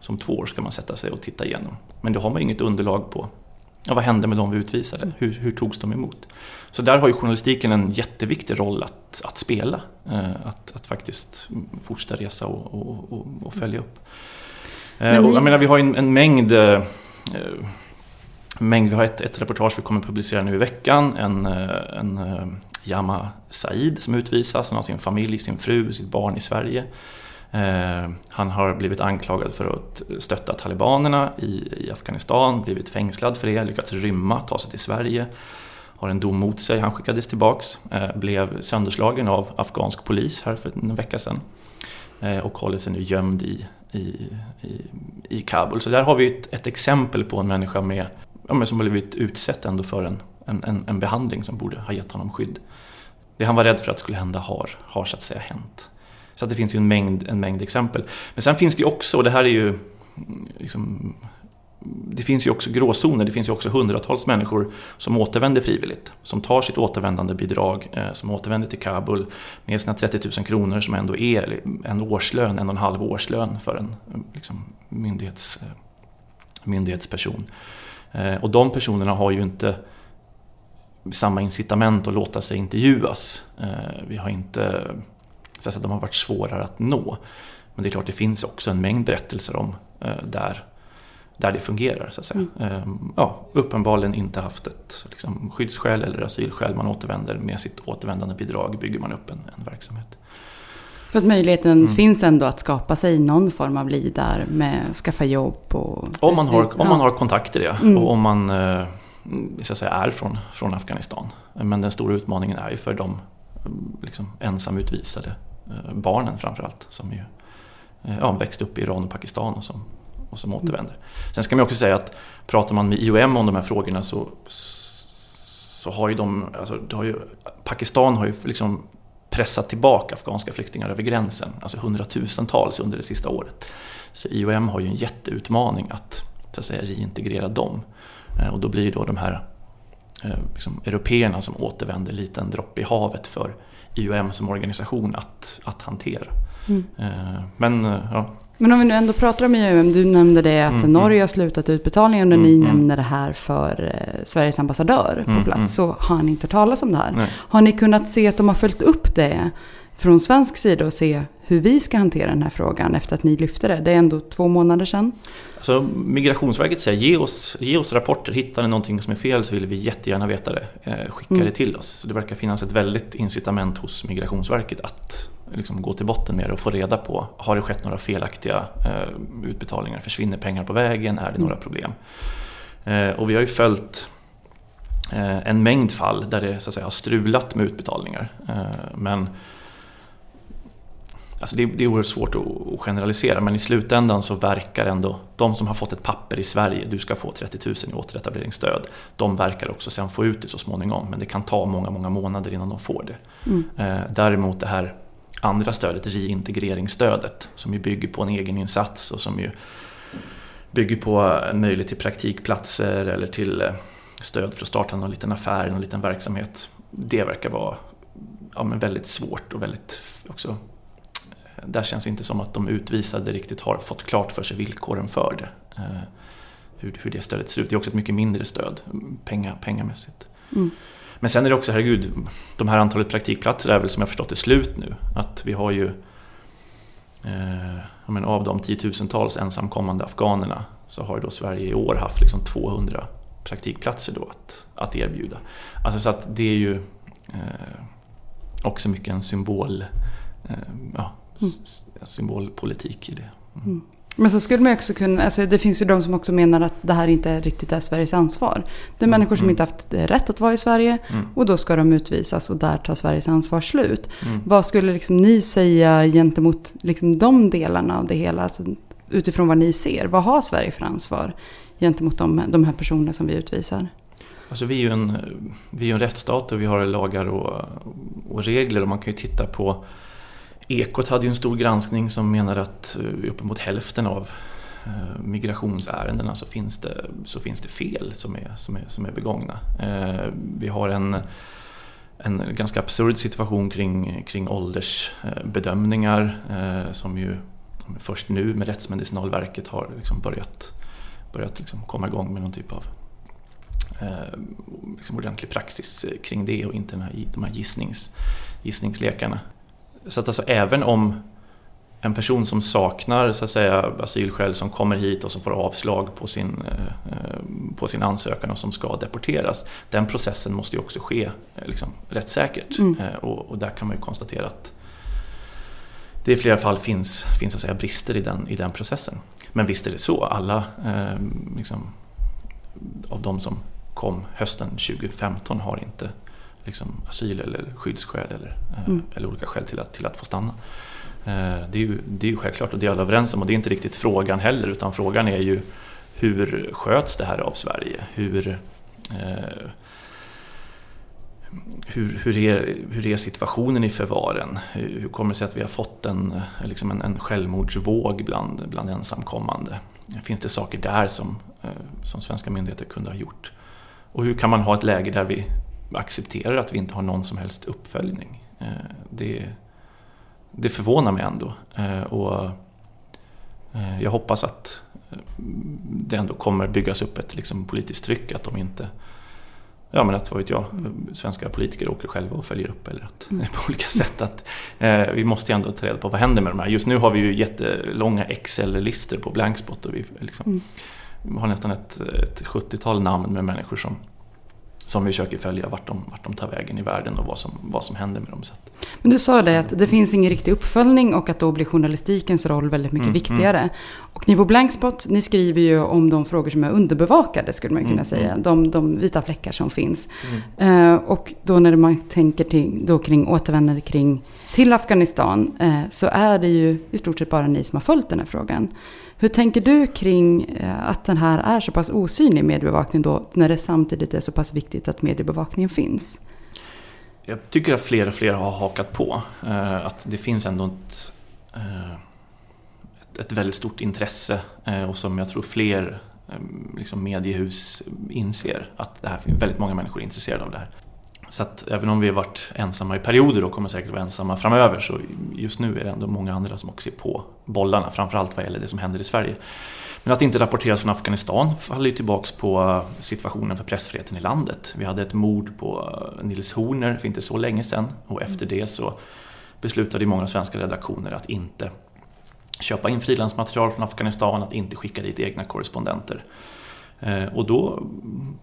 Som två år ska man sätta sig och titta igenom. Men då har man ju inget underlag på ja, vad hände med de vi utvisade? Hur, hur togs de emot? Så där har ju journalistiken en jätteviktig roll att, att spela. Eh, att, att faktiskt fortsätta resa och, och, och, och följa upp. Eh, och, jag menar, vi har en, en mängd eh, mängd. Vi har ett, ett reportage vi kommer att publicera nu i veckan. En, eh, en eh, Yama Said som utvisas. Han har sin familj, sin fru, sitt barn i Sverige. Eh, han har blivit anklagad för att stötta talibanerna i, Afghanistan, blivit fängslad för det, lyckats rymma, ta sig till Sverige. Har en dom mot sig, han skickades tillbaks, eh, blev sönderslagen av afghansk polis här för en vecka sedan. Eh, och håller sig nu gömd i, i, i, i Kabul. Så där har vi ett, ett exempel på en människa med, ja, som har blivit utsett ändå för en, en, en behandling som borde ha gett honom skydd. Det han var rädd för att skulle hända har, har så att säga hänt. Så att det finns ju en mängd, en mängd exempel. Men sen finns det ju också, och det här är ju mm, liksom, det finns ju också gråzoner, det finns ju också hundratals människor som återvänder frivilligt. Som tar sitt återvändande bidrag, eh, som återvänder till Kabul med sina 30 000 kronor som ändå är en årslön, en och en halv årslön för en liksom, myndighets, eh, myndighetsperson. Eh, och de personerna har ju inte samma incitament att låta sig intervjuas. Vi har inte så att de har varit svårare att nå. Men det är klart, det finns också en mängd berättelser om eh, där, där det fungerar. Så att säga. Mm. Ja, uppenbarligen inte haft ett liksom, skyddsskäl eller asylskäl. Man återvänder med sitt återvändande bidrag bygger man upp en, en verksamhet. För att möjligheten mm. finns ändå att skapa sig någon form av liv där med skaffa jobb och... Om man har, om man har kontakter ja. Mm. Och om man eh, så säga, är från, från Afghanistan. Men den stora utmaningen är ju för de liksom, ensamutvisade Eh, barnen framförallt som ju eh, ja, växte upp i Iran och Pakistan och som, och som återvänder. Sen ska man också säga att pratar man med IOM om de här frågorna så, så har ju de, alltså, har ju, Pakistan har ju liksom pressat tillbaka afghanska flyktingar över gränsen, alltså hundratusentals under det sista året. Så IOM har ju en jätteutmaning att, så att säga, reintegrera dem. Eh, och då blir då de här eh, liksom, européerna som återvänder lite en droppe i havet för IOM som organisation att, att hantera. Mm. Eh, men ja, men om vi nu ändå pratar om IOM, du nämnde det att mm, Norge har slutat utbetalningen och mm, ni mm. nämner det här för eh, Sveriges ambassadör på mm, plats. Mm. Så har ni inte hört talas om det här. Nej. Har ni kunnat se att de har följt upp det från svensk sida och se hur vi ska hantera den här frågan efter att ni lyfte det? Det är ändå två månader sedan. Alltså, Migrationsverket säger ge oss, ge oss rapporter, hittar ni någonting som är fel så vill vi jättegärna veta det. Eh, skicka mm. det till oss. Så det verkar finnas ett väldigt incitament hos Migrationsverket att liksom gå till botten med det och få reda på, har det skett några felaktiga eh, utbetalningar? Försvinner pengar på vägen? Är det några problem? Eh, och vi har ju följt eh, en mängd fall där det så att säga, har strulat med utbetalningar. Eh, men Alltså det, det är oerhört svårt att generalisera men i slutändan så verkar ändå de som har fått ett papper i Sverige, du ska få 30 000 i återetableringsstöd, de verkar också sen få ut det så småningom men det kan ta många, många månader innan de får det. Mm. Eh, däremot det här andra stödet, reintegreringsstödet, som ju bygger på en egen insats och som ju bygger på en möjlighet till praktikplatser eller till eh, stöd för att starta någon liten affär, någon liten verksamhet. Det verkar vara ja, men väldigt svårt och väldigt också eh, där känns det inte som att de utvisade riktigt har fått klart för sig villkoren för det. Eh, hur, hur det stödet ser ut. Det är också ett mycket mindre stöd penga, pengamässigt. Mm. Men sen är det också, herregud, de här antalet praktikplatser är väl som jag förstått det slut nu. Att vi har ju eh, men av de tiotusentals ensamkommande afghanerna så har då Sverige i år haft liksom 200 praktikplatser då att, att erbjuda. Alltså så att det är ju eh, också mycket en symbol, eh, ja, mm. symbolpolitik i det. Mm. Men så skulle man också kunna, alltså det finns ju de som också menar att det här inte riktigt är Sveriges ansvar. Det är mm. människor som mm. inte haft rätt att vara i Sverige mm. och då ska de utvisas och där tar Sveriges ansvar slut. Mm. Vad skulle liksom ni säga gentemot liksom de delarna av det hela? Alltså utifrån vad ni ser, vad har Sverige för ansvar gentemot de, de här personerna som vi utvisar? Alltså vi är ju en, vi är en rättsstat och vi har lagar och, och regler och man kan ju titta på Ekot hade ju en stor granskning som menade att eh, uppemot hälften av eh, migrationsärendena så finns, det, så finns det fel som är, som är, som är begångna. Eh, vi har en, en ganska absurd situation kring, kring åldersbedömningar som ju först nu med Rättsmedicinalverket har liksom börjat, börjat liksom komma igång med någon typ av liksom ordentlig praxis kring det och inte de här gissnings, gissningslekarna. Så att alltså även om en person som saknar så att säga, asylskäl som kommer hit och som får avslag på sin, eh, på sin ansökan och som ska deporteras. Den processen måste ju också ske eh, liksom, rättssäkert mm. Eh, och, och, där kan man ju konstatera att det i flera fall finns, finns att säga, brister i den, i den processen. Men visst är det så, alla eh, liksom, av de som kom hösten 2015 har inte liksom, asyl eller skyddsskäl eller, eh, mm. eller olika skäl till att, till att få stanna. Eh, det är, ju, det är ju självklart och det är alla överens om och det är inte riktigt frågan heller utan frågan är ju hur sköts det här av Sverige? Hur, eh, hur, hur, är, hur är situationen i förvaren? Hur kommer det sig att vi har fått en, liksom en, en självmordsvåg bland, bland ensamkommande? Finns det saker där som, som svenska myndigheter kunde ha gjort? Och hur kan man ha ett läge där vi accepterar att vi inte har någon som helst uppföljning. Eh, det, det förvånar mig ändå. Eh, och eh, jag hoppas att det ändå kommer byggas upp ett liksom, politiskt tryck att de inte Ja men att, vad vet jag, svenska politiker åker själva och följer upp eller att mm. på olika sätt att eh, vi måste ju ändå ta reda på vad händer med de här. Just nu har vi ju jättelånga Excel-listor på Blankspot och vi liksom, mm. har nästan ett, ett 70-tal namn med människor som som vi försöker följa vart de, vart de tar vägen i världen och vad som, vad som händer med dem. Men du sa det att det finns ingen riktig uppföljning och att då blir journalistikens roll väldigt mycket mm, viktigare. Mm. Och ni på Blankspot, ni skriver ju om de frågor som är underbevakade skulle man kunna mm, säga. Mm. De, de, vita fläckar som finns. Uh, och då när man tänker till, då kring återvändande kring, till Afghanistan uh, så är det ju i stort sett bara ni som har följt den här frågan. Hur tänker du kring eh, att den här är så pass osynlig mediebevakning då, när det samtidigt är så pass viktigt att mediebevakningen finns? jag tycker att fler och fler har hakat på. Eh, att det finns ändå ett, eh, ett väldigt stort intresse och som jag tror fler liksom mediehus inser att det här, väldigt många människor är intresserade av det här. Så att även om vi har varit ensamma i perioder och kommer säkert vara ensamma framöver så just nu är det ändå många andra som också är på bollarna, framförallt vad gäller det som händer i Sverige. Men att inte rapporteras från Afghanistan faller ju tillbaks på situationen för pressfriheten i landet. Vi hade ett mord på Nils Horner för inte så länge sedan och efter det så beslutade många svenska redaktioner att inte köpa in frilansmaterial från Afghanistan, att inte skicka dit egna korrespondenter. Eh, och då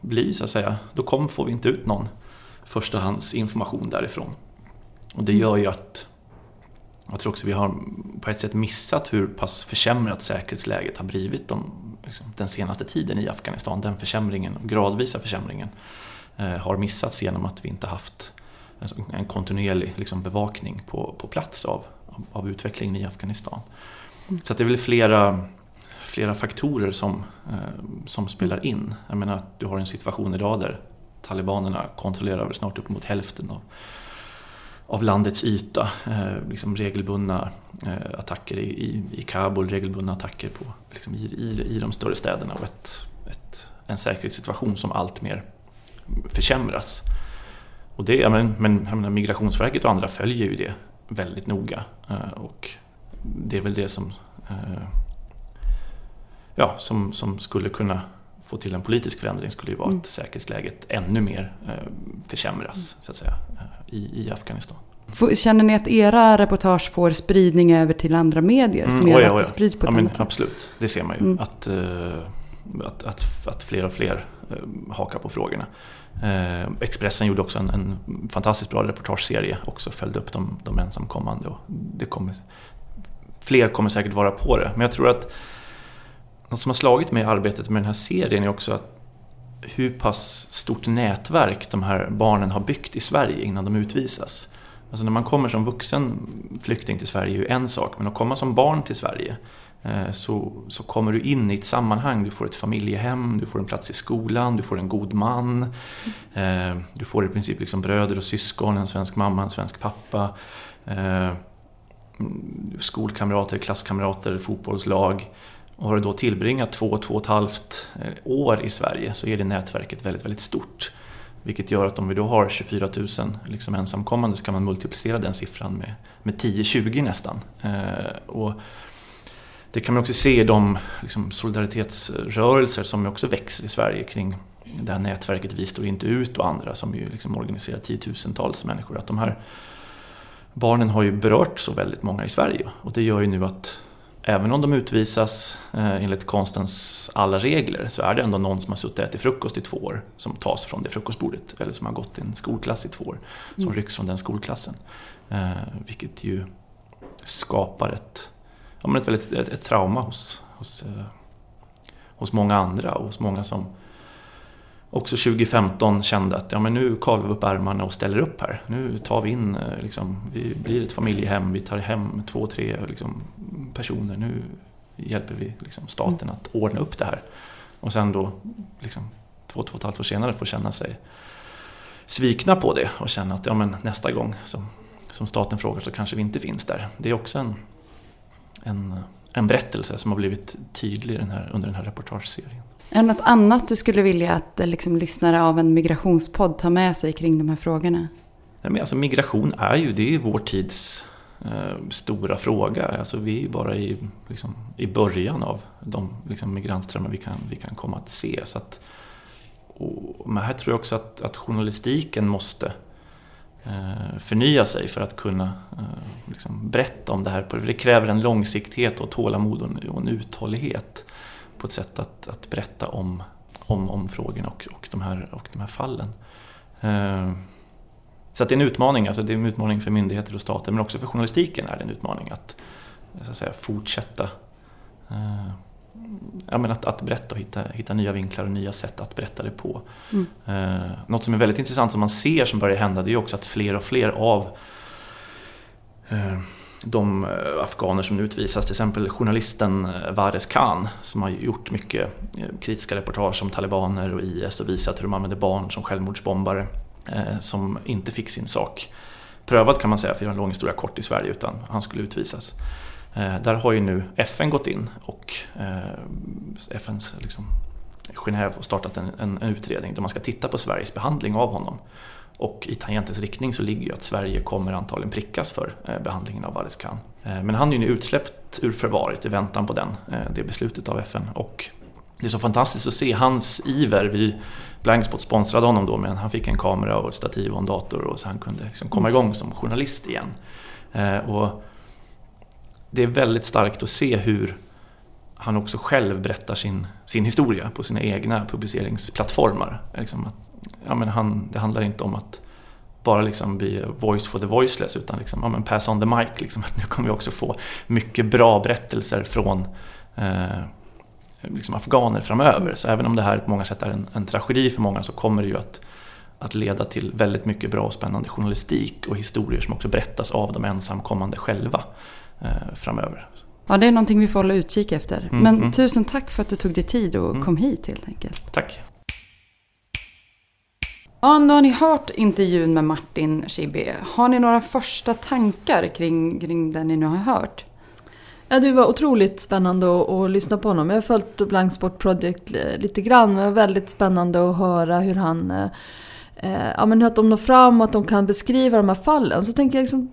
blir så att säga, då kom, får vi inte ut någon förstahandsinformation därifrån. Och det gör ju att jag tror också vi har på ett sätt missat hur pass försämrat säkerhetsläget har blivit de, liksom, den senaste tiden i Afghanistan. Den försämringen, gradvisa försämringen, eh, har missats genom att vi inte haft alltså, en kontinuerlig liksom, bevakning på, på plats av, av utvecklingen i Afghanistan. Så det är väl flera, flera faktorer som, eh, som spelar in. Jag menar att du har en situation idag där talibanerna kontrollerar snart uppemot hälften av, av landets yta. Eh, liksom regelbundna eh, attacker i, i, i, Kabul, regelbundna attacker på, liksom i, i, i de större städerna och ett, ett, en säkerhetssituation som allt mer försämras. Och det, men, men menar, Migrationsverket och andra följer ju det väldigt noga. Eh, och det är väl det som, eh, ja, som, som skulle kunna få till en politisk förändring skulle ju vara mm. att säkerhetsläget ännu mer eh, försämras så att säga, eh, i, i Afghanistan. Känner ni att era reportage får spridning över till andra medier som mm, gör oja, att det sprids på ett ja, annat sätt? Absolut, det ser man ju. Mm. Att, att, att, att, fler och fler hakar på frågorna. Expressen gjorde också en, en fantastiskt bra reportageserie också, följde upp de, de ensamkommande. Och det kommer, fler kommer säkert vara på det. Men jag tror att något som har slagit mig i arbetet med den här serien är också att hur pass stort nätverk de här barnen har byggt i Sverige innan de utvisas. Alltså när man kommer som vuxen flykting till Sverige är ju en sak, men att komma som barn till Sverige eh, så, så kommer du in i ett sammanhang, du får ett familjehem, du får en plats i skolan, du får en god man, eh, du får i princip liksom bröder och syskon, en svensk mamma, en svensk pappa, eh, skolkamrater, klasskamrater, fotbollslag. Och har du då tillbringat två, två och ett halvt eh, år i Sverige så är det nätverket väldigt, väldigt stort. Vilket gör att om vi då har 24 000 liksom ensamkommande så kan man multiplicera den siffran med, med 10-20 nästan. Eh, och det kan man också se i de liksom, solidaritetsrörelser som också växer i Sverige kring det här nätverket Vi står inte ut och andra som ju liksom organiserar tiotusentals människor. Att de här barnen har ju berört så väldigt många i Sverige och det gör ju nu att även om de utvisas eh, enligt konstens alla regler så är det ändå någon som har suttit och ätit frukost i två år som tas från det frukostbordet eller som har gått i en skolklass i två år som mm. rycks från den skolklassen. Eh, vilket ju skapar ett, ja, men ett, väldigt, ett, ett trauma hos, hos, eh, hos många andra och hos många som också 2015 kände att ja, men nu kavlar vi upp ärmarna och ställer upp här. Nu tar vi in, eh, liksom, vi blir ett familjehem, vi tar hem två, tre liksom, personer. Nu hjälper vi liksom, staten att ordna upp det här. Och sen då, liksom, två, två och ett halvt år senare, får känna sig svikna på det och känna att ja, men nästa gång som, som staten frågar så kanske vi inte finns där. Det är också en, en, en berättelse som har blivit tydlig den här, under den här reportageserien. Är det något annat du skulle vilja att eh, liksom, lyssnare av en migrationspodd tar med sig kring de här frågorna? men alltså, migration är ju, det är vår tids eh, stora fråga. Alltså, vi är ju bara i, liksom, i början av de liksom, migrantströmmar vi kan, vi kan komma att se. Så att, och, men här tror jag också att, att journalistiken måste eh, förnya sig för att kunna eh, liksom, berätta om det här. Det kräver en långsiktighet och tålamod och en uthållighet på ett sätt att, att berätta om, om, om frågorna och, och, de här, och de här fallen. Eh, så det är en utmaning, alltså det är en utmaning för myndigheter och stater men också för journalistiken är det en utmaning att, så att säga, fortsätta eh, ja, men att, att berätta och hitta, hitta nya vinklar och nya sätt att berätta det på. Mm. Eh, något som är väldigt intressant som man ser som börjar hända det är också att fler och fler av eh, de eh, afghaner som utvisas, till exempel journalisten eh, Vares Khan som har gjort mycket eh, kritiska reportage om talibaner och IS och visat hur de använder barn som självmordsbombare. som inte fick sin sak prövad kan man säga, för det är en lång historia kort i Sverige, utan han skulle utvisas. Där har ju nu FN gått in och FNs liksom, Genève och startat en, en, en, utredning där man ska titta på Sveriges behandling av honom. Och i tangentens riktning så ligger ju att Sverige kommer antagligen prickas för eh, behandlingen av Aris Khan. Eh, men han är ju nu utsläppt ur förvaret i väntan på den, eh, det beslutet av FN. Och det är så fantastiskt att se hans iver. Vi Blankspot sponsrade honom då men han fick en kamera och ett stativ och en dator och så han kunde liksom komma igång som journalist igen. Och det är väldigt starkt att se hur han också själv berättar sin, sin historia på sina egna publiceringsplattformar. Liksom att, ja, men han, det handlar inte om att bara liksom bli voice for the voiceless utan liksom, ja, men pass on the mic. Liksom, att nu kommer vi också få mycket bra berättelser från eh, liksom afghaner framöver. Så även om det här på många sätt är en, en tragedi för många så kommer det ju att, att leda till väldigt mycket bra och spännande journalistik och historier som också berättas av de ensamkommande själva eh, framöver. Ja, det är någonting vi får hålla utkik efter. Mm, Men mm. tusen tack för att du tog dig tid och mm. kom hit helt enkelt. Tack. Ja, nu har ni hört intervjun med Martin Schibbye. Har ni några första tankar kring, kring det ni nu har hört? Ja, det var otroligt spännande att, att lyssna på honom. Jag har följt Blank Sport Project eh, lite grann. Det var väldigt spännande att höra hur han eh, eh, ja, men att de når fram och att de kan beskriva de här fallen. Så tänker jag liksom,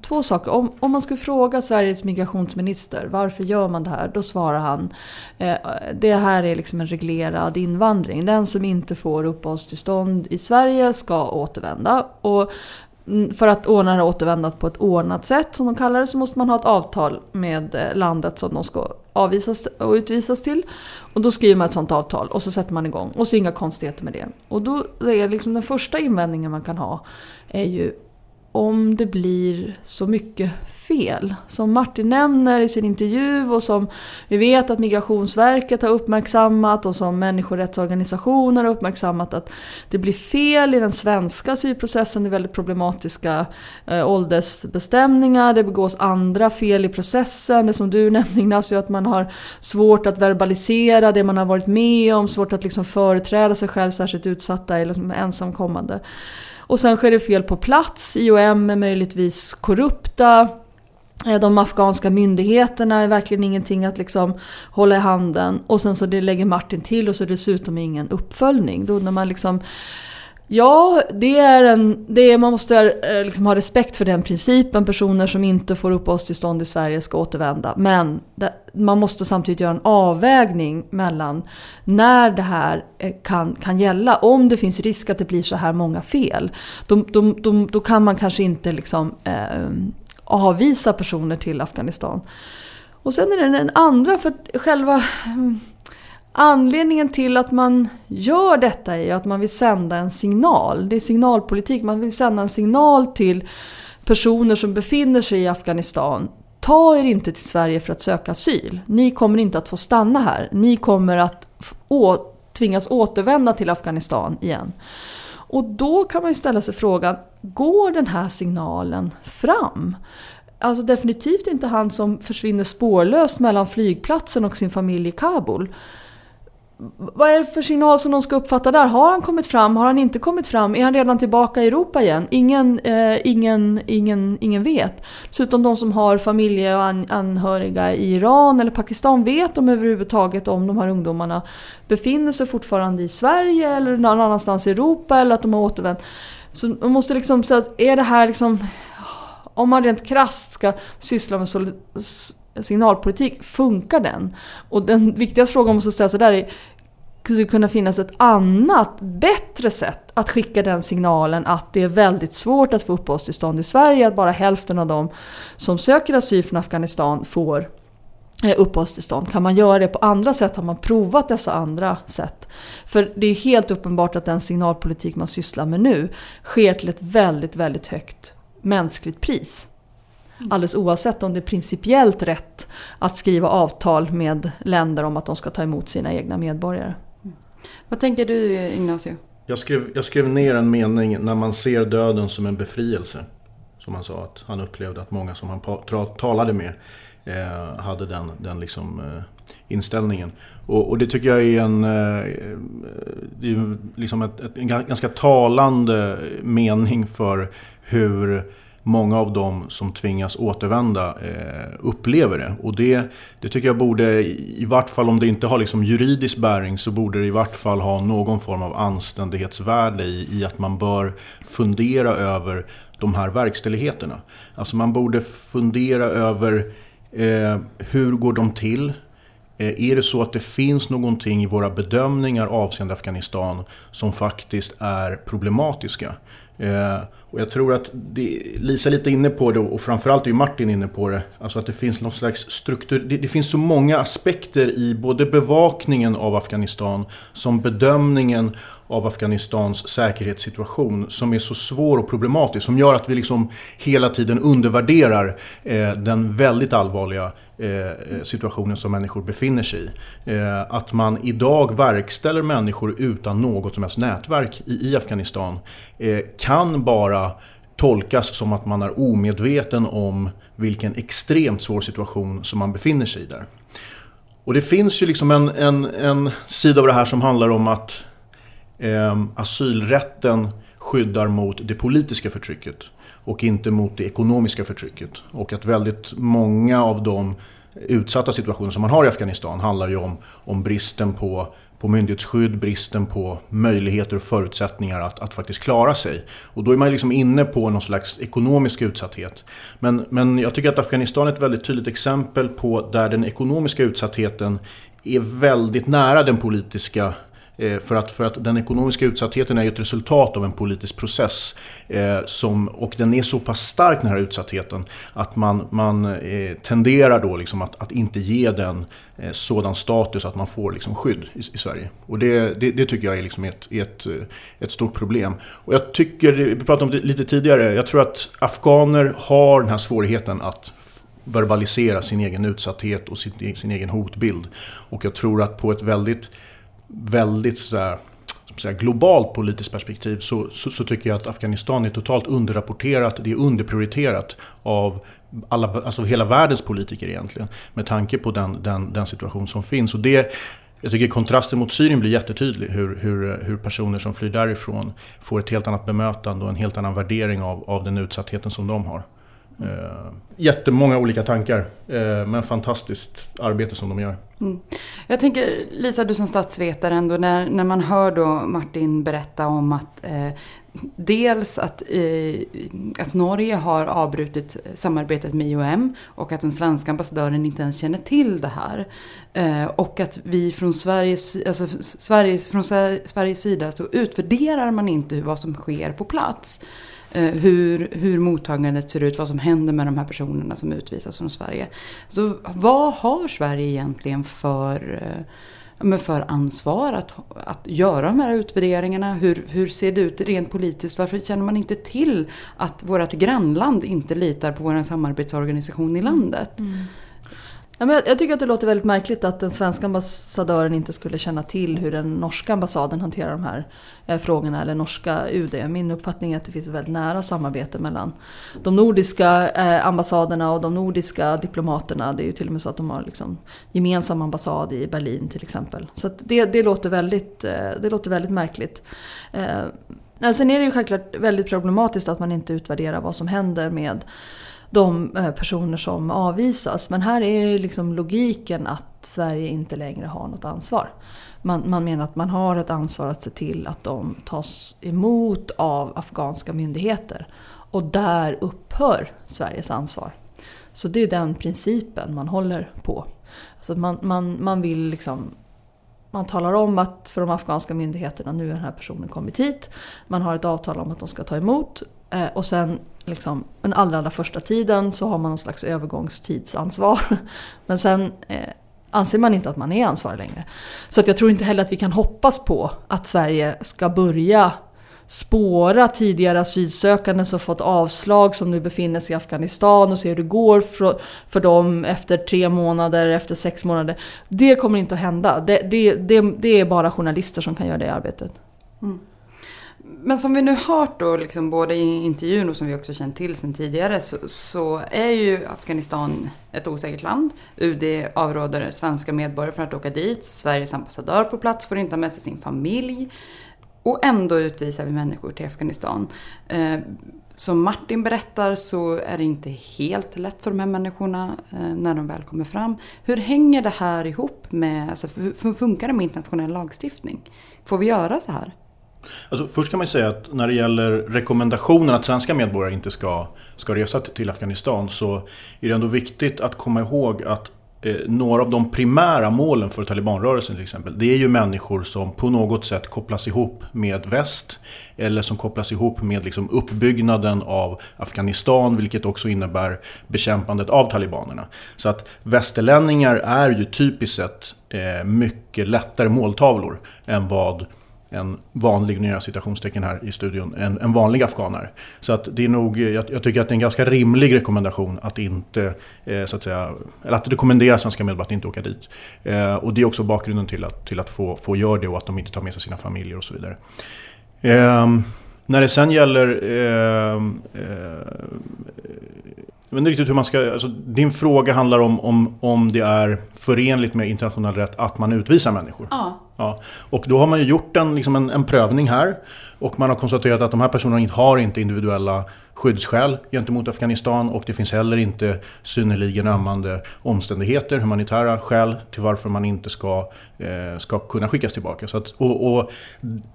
två saker. Om, om man skulle fråga Sveriges migrationsminister varför gör man det här? Då svarar han eh, det här är liksom en reglerad invandring. Den som inte får uppehållstillstånd i Sverige ska återvända. Och för att ordna det återvändat på ett ordnat sätt som de kallar det så måste man ha ett avtal med eh, landet som de ska avvisas och utvisas till. Och då skriver man ett sånt avtal och så sätter man igång. Och så inga konstigheter med det. Och då är liksom den första invändningen man kan ha är ju om det blir så mycket fel. Som Martin nämner i sin intervju och som vi vet att Migrationsverket har uppmärksammat och som människorättsorganisationer har uppmärksammat att det blir fel i den svenska asylprocessen. Det är väldigt problematiska eh, åldersbestämningar. Det begås andra fel i processen. Det som du nämnde Ignacio, att man har svårt att verbalisera det man har varit med om. Svårt att liksom företräda sig själv, särskilt utsatta eller liksom ensamkommande. Och sen sker det fel på plats. IOM är möjligtvis korrupta. Eh, de afghanska myndigheterna är verkligen ingenting att liksom hålla i handen. Och sen så det lägger Martin till och så dessutom ingen uppföljning. Då när man liksom Ja, det är en, det är, man måste eh, liksom ha respekt för den principen. Personer som inte får uppehållstillstånd i Sverige ska återvända. Men det, man måste samtidigt göra en avvägning mellan när det här eh, kan, kan gälla. Om det finns risk att det blir så här många fel. Då, då, då, då kan man kanske inte liksom, eh, avvisa personer till Afghanistan. Och sen är det den andra, för själva mm, Anledningen till att man gör detta är att man vill sända en signal. Det är signalpolitik. Man vill sända en signal till personer som befinner sig i Afghanistan. Ta er inte till Sverige för att söka asyl. Ni kommer inte att få stanna här. Ni kommer att å tvingas återvända till Afghanistan igen. Och då kan man ju ställa sig frågan, går den här signalen fram? Alltså definitivt inte han som försvinner spårlöst mellan flygplatsen och sin familj i Kabul vad är det för signal som de ska uppfatta där? Har han kommit fram? Har han inte kommit fram? Är han redan tillbaka i Europa igen? Ingen, eh, ingen, ingen, ingen vet. Dessutom de som har familje och an, anhöriga i Iran eller Pakistan, vet de överhuvudtaget om de här ungdomarna befinner sig fortfarande i Sverige eller någon annanstans i Europa eller att de har återvänt? Så man måste liksom säga, är det här liksom... Om man rent krasst ska syssla med signalpolitik, funkar den? Och den viktigaste frågan man måste ställa sig där är skulle det kunna finnas ett annat, bättre sätt att skicka den signalen att det är väldigt svårt att få uppehållstillstånd i Sverige, att bara hälften av dem som söker asyl från Afghanistan får eh, uppehållstillstånd. Kan man göra det på andra sätt? Har man provat dessa andra sätt? För det är helt uppenbart att den signalpolitik man sysslar med nu sker till ett väldigt, väldigt högt mänskligt pris. Alldeles oavsett om det är principiellt rätt att skriva avtal med länder om att de ska ta emot sina egna medborgare. Vad tänker du Ignacio? Jag skrev, jag skrev ner en mening när man ser döden som en befrielse. Som han sa att han upplevde att många som han talade med eh, hade den, den liksom, eh, inställningen. Och, och, det tycker jag är en... Eh, det är liksom ett, ett, en ganska talande mening för hur många av dem som tvingas återvända eh, upplever det. Och det, det tycker jag borde, i vart fall om det inte har liksom juridisk bäring, så borde det i vart fall ha någon form av anständighetsvärde i, i att man bör fundera över de här verkställigheterna. Alltså man borde fundera över eh, hur går de till? Eh, är det så att det finns någonting i våra bedömningar avseende Afghanistan som faktiskt är problematiska? Eh, och jag tror att det, Lisa är lite inne på det och framförallt är Martin inne på det. Alltså att det finns någon slags struktur. Det, det, finns så många aspekter i både bevakningen av Afghanistan som bedömningen av Afghanistans säkerhetssituation som är så svår och problematisk. Som gör att vi liksom hela tiden undervärderar eh, den väldigt allvarliga Eh, eh, situationen som människor befinner sig i. Eh, att man idag verkställer människor utan något som helst nätverk i, Afghanistan kan bara tolkas som att man är omedveten om vilken extremt svår situation som man befinner sig i där. Och det finns ju liksom en, en, en sida av det här som handlar om att eh, asylrätten skyddar mot det politiska förtrycket och inte mot det ekonomiska förtrycket. Och att väldigt många av de utsatta situationer som man har i Afghanistan handlar ju om, om bristen på, på myndighetsskydd, bristen på möjligheter och förutsättningar att, att faktiskt klara sig. Och då är man liksom inne på någon slags ekonomisk utsatthet. Men, men jag tycker att Afghanistan är ett väldigt tydligt exempel på där den ekonomiska utsattheten är väldigt nära den politiska Eh, för att, för att den ekonomiska utsattheten är ju ett resultat av en politisk process. Eh, som, och den är så pass stark den här utsattheten att man, man eh, tenderar då liksom att, att inte ge den eh, sådan status att man får liksom skydd i, i Sverige. Och det, det, det, tycker jag är liksom ett, ett, eh, ett stort problem. Och jag tycker, vi pratade om det lite tidigare, jag tror att afghaner har den här svårigheten att verbalisera sin egen utsatthet och sin, sin egen hotbild. Och jag tror att på ett väldigt väldigt sådär, säga, globalt politiskt perspektiv så, så, så, tycker jag att Afghanistan är totalt underrapporterat, det är underprioriterat av alla, alltså hela världens politiker egentligen. Med tanke på den, den, den situation som finns. Och det, jag tycker kontrasten mot Syrien blir jättetydlig. Hur, hur, hur personer som flyr därifrån får ett helt annat bemötande och en helt annan värdering av, av den utsattheten som de har. Eh, jättemånga olika tankar, eh, men fantastiskt arbete som de gör. Mm. Jag tänker, Lisa, du som statsvetare ändå, när, när man hör då Martin berätta om att eh, dels att, eh, att Norge har avbrutit samarbetet med IOM och att den svenska ambassadören inte ens känner till det här. Eh, och att vi från Sveriges, alltså Sveriges, från Sveriges sida så utvärderar man inte vad som sker på plats. Eh, hur, hur mottagandet ser ut, vad som händer med de här personerna som utvisas från Sverige. Så vad har Sverige egentligen för, eh, för ansvar att, att göra de här utvärderingarna? Hur, hur ser det ut rent politiskt? Varför känner man inte till att vårt grannland inte litar på vår samarbetsorganisation i landet? Mm. Ja, men jag, tycker att det låter väldigt märkligt att den svenska ambassadören inte skulle känna till hur den norska ambassaden hanterar de här eh, frågorna, eller norska UD. Min uppfattning är att det finns ett väldigt nära samarbete mellan de nordiska eh, ambassaderna och de nordiska diplomaterna. Det är ju till och med så att de har liksom gemensam ambassad i Berlin till exempel. Så det, det, låter väldigt, eh, det låter väldigt märkligt. Eh, sen är det ju självklart väldigt problematiskt att man inte utvärderar vad som händer med de eh, personer som avvisas. Men här är liksom logiken att Sverige inte längre har något ansvar. Man, man menar att man har ett ansvar att se till att de tas emot av afghanska myndigheter. Och där upphör Sveriges ansvar. Så det är den principen man håller på. Alltså man, man, man vill liksom man talar om att för de afghanska myndigheterna nu har den här personen kommit hit. Man har ett avtal om att de ska ta emot. Eh, och sen liksom, den allra, allra första tiden så har man någon slags övergångstidsansvar. Men sen eh, anser man inte att man är ansvarig längre. Så att jag tror inte heller att vi kan hoppas på att Sverige ska börja spåra tidigare asylsökande som fått avslag som nu befinner sig i Afghanistan och se hur det går för, för dem efter tre månader, efter sex månader. Det kommer inte att hända. Det, det, det, det är bara journalister som kan göra det arbetet. Mm. Men som vi nu hört då, liksom både i intervjun och som vi också känt till sedan tidigare, så, så, är ju Afghanistan ett osäkert land. UD avråder svenska medborgare från att åka dit. Sveriges ambassadör på plats får inte ha med sig sin familj. Och ändå utvisar vi människor till Afghanistan. Eh, som Martin berättar så är det inte helt lätt för de här människorna eh, när de väl kommer fram. Hur hänger det här ihop med, alltså, hur funkar det med internationell lagstiftning? Får vi göra så här? Alltså, först kan man säga att när det gäller rekommendationen att svenska medborgare inte ska, ska resa till Afghanistan så är det ändå viktigt att komma ihåg att eh, några av de primära målen för talibanrörelsen till exempel, det är ju människor som på något sätt kopplas ihop med väst eller som kopplas ihop med liksom uppbyggnaden av Afghanistan, vilket också innebär bekämpandet av talibanerna. Så att västerlänningar är ju typiskt sett eh, mycket lättare måltavlor än vad en vanlig, nya citationstecken här i studion, en, en vanlig afghaner. Så att det är nog, jag, jag, tycker att det är en ganska rimlig rekommendation att inte, eh, så att säga, eller att rekommendera svenska medborgare att inte åka dit. Eh, och det är också bakgrunden till att, till att få, få göra det och att de inte tar med sig sina familjer och så vidare. Eh, när det sen gäller ehm, eh, jag vet inte riktigt hur man ska... Alltså, din fråga handlar om, om, om det är förenligt med internationell rätt att man utvisar människor. Ja. ja. Och då har man ju gjort en, liksom en, en prövning här. Och man har konstaterat att de här personerna har inte individuella skyddsskäl gentemot Afghanistan och det finns heller inte synnerligen ömmande omständigheter, humanitära skäl till varför man inte ska, eh, ska kunna skickas tillbaka. Så att, och, och,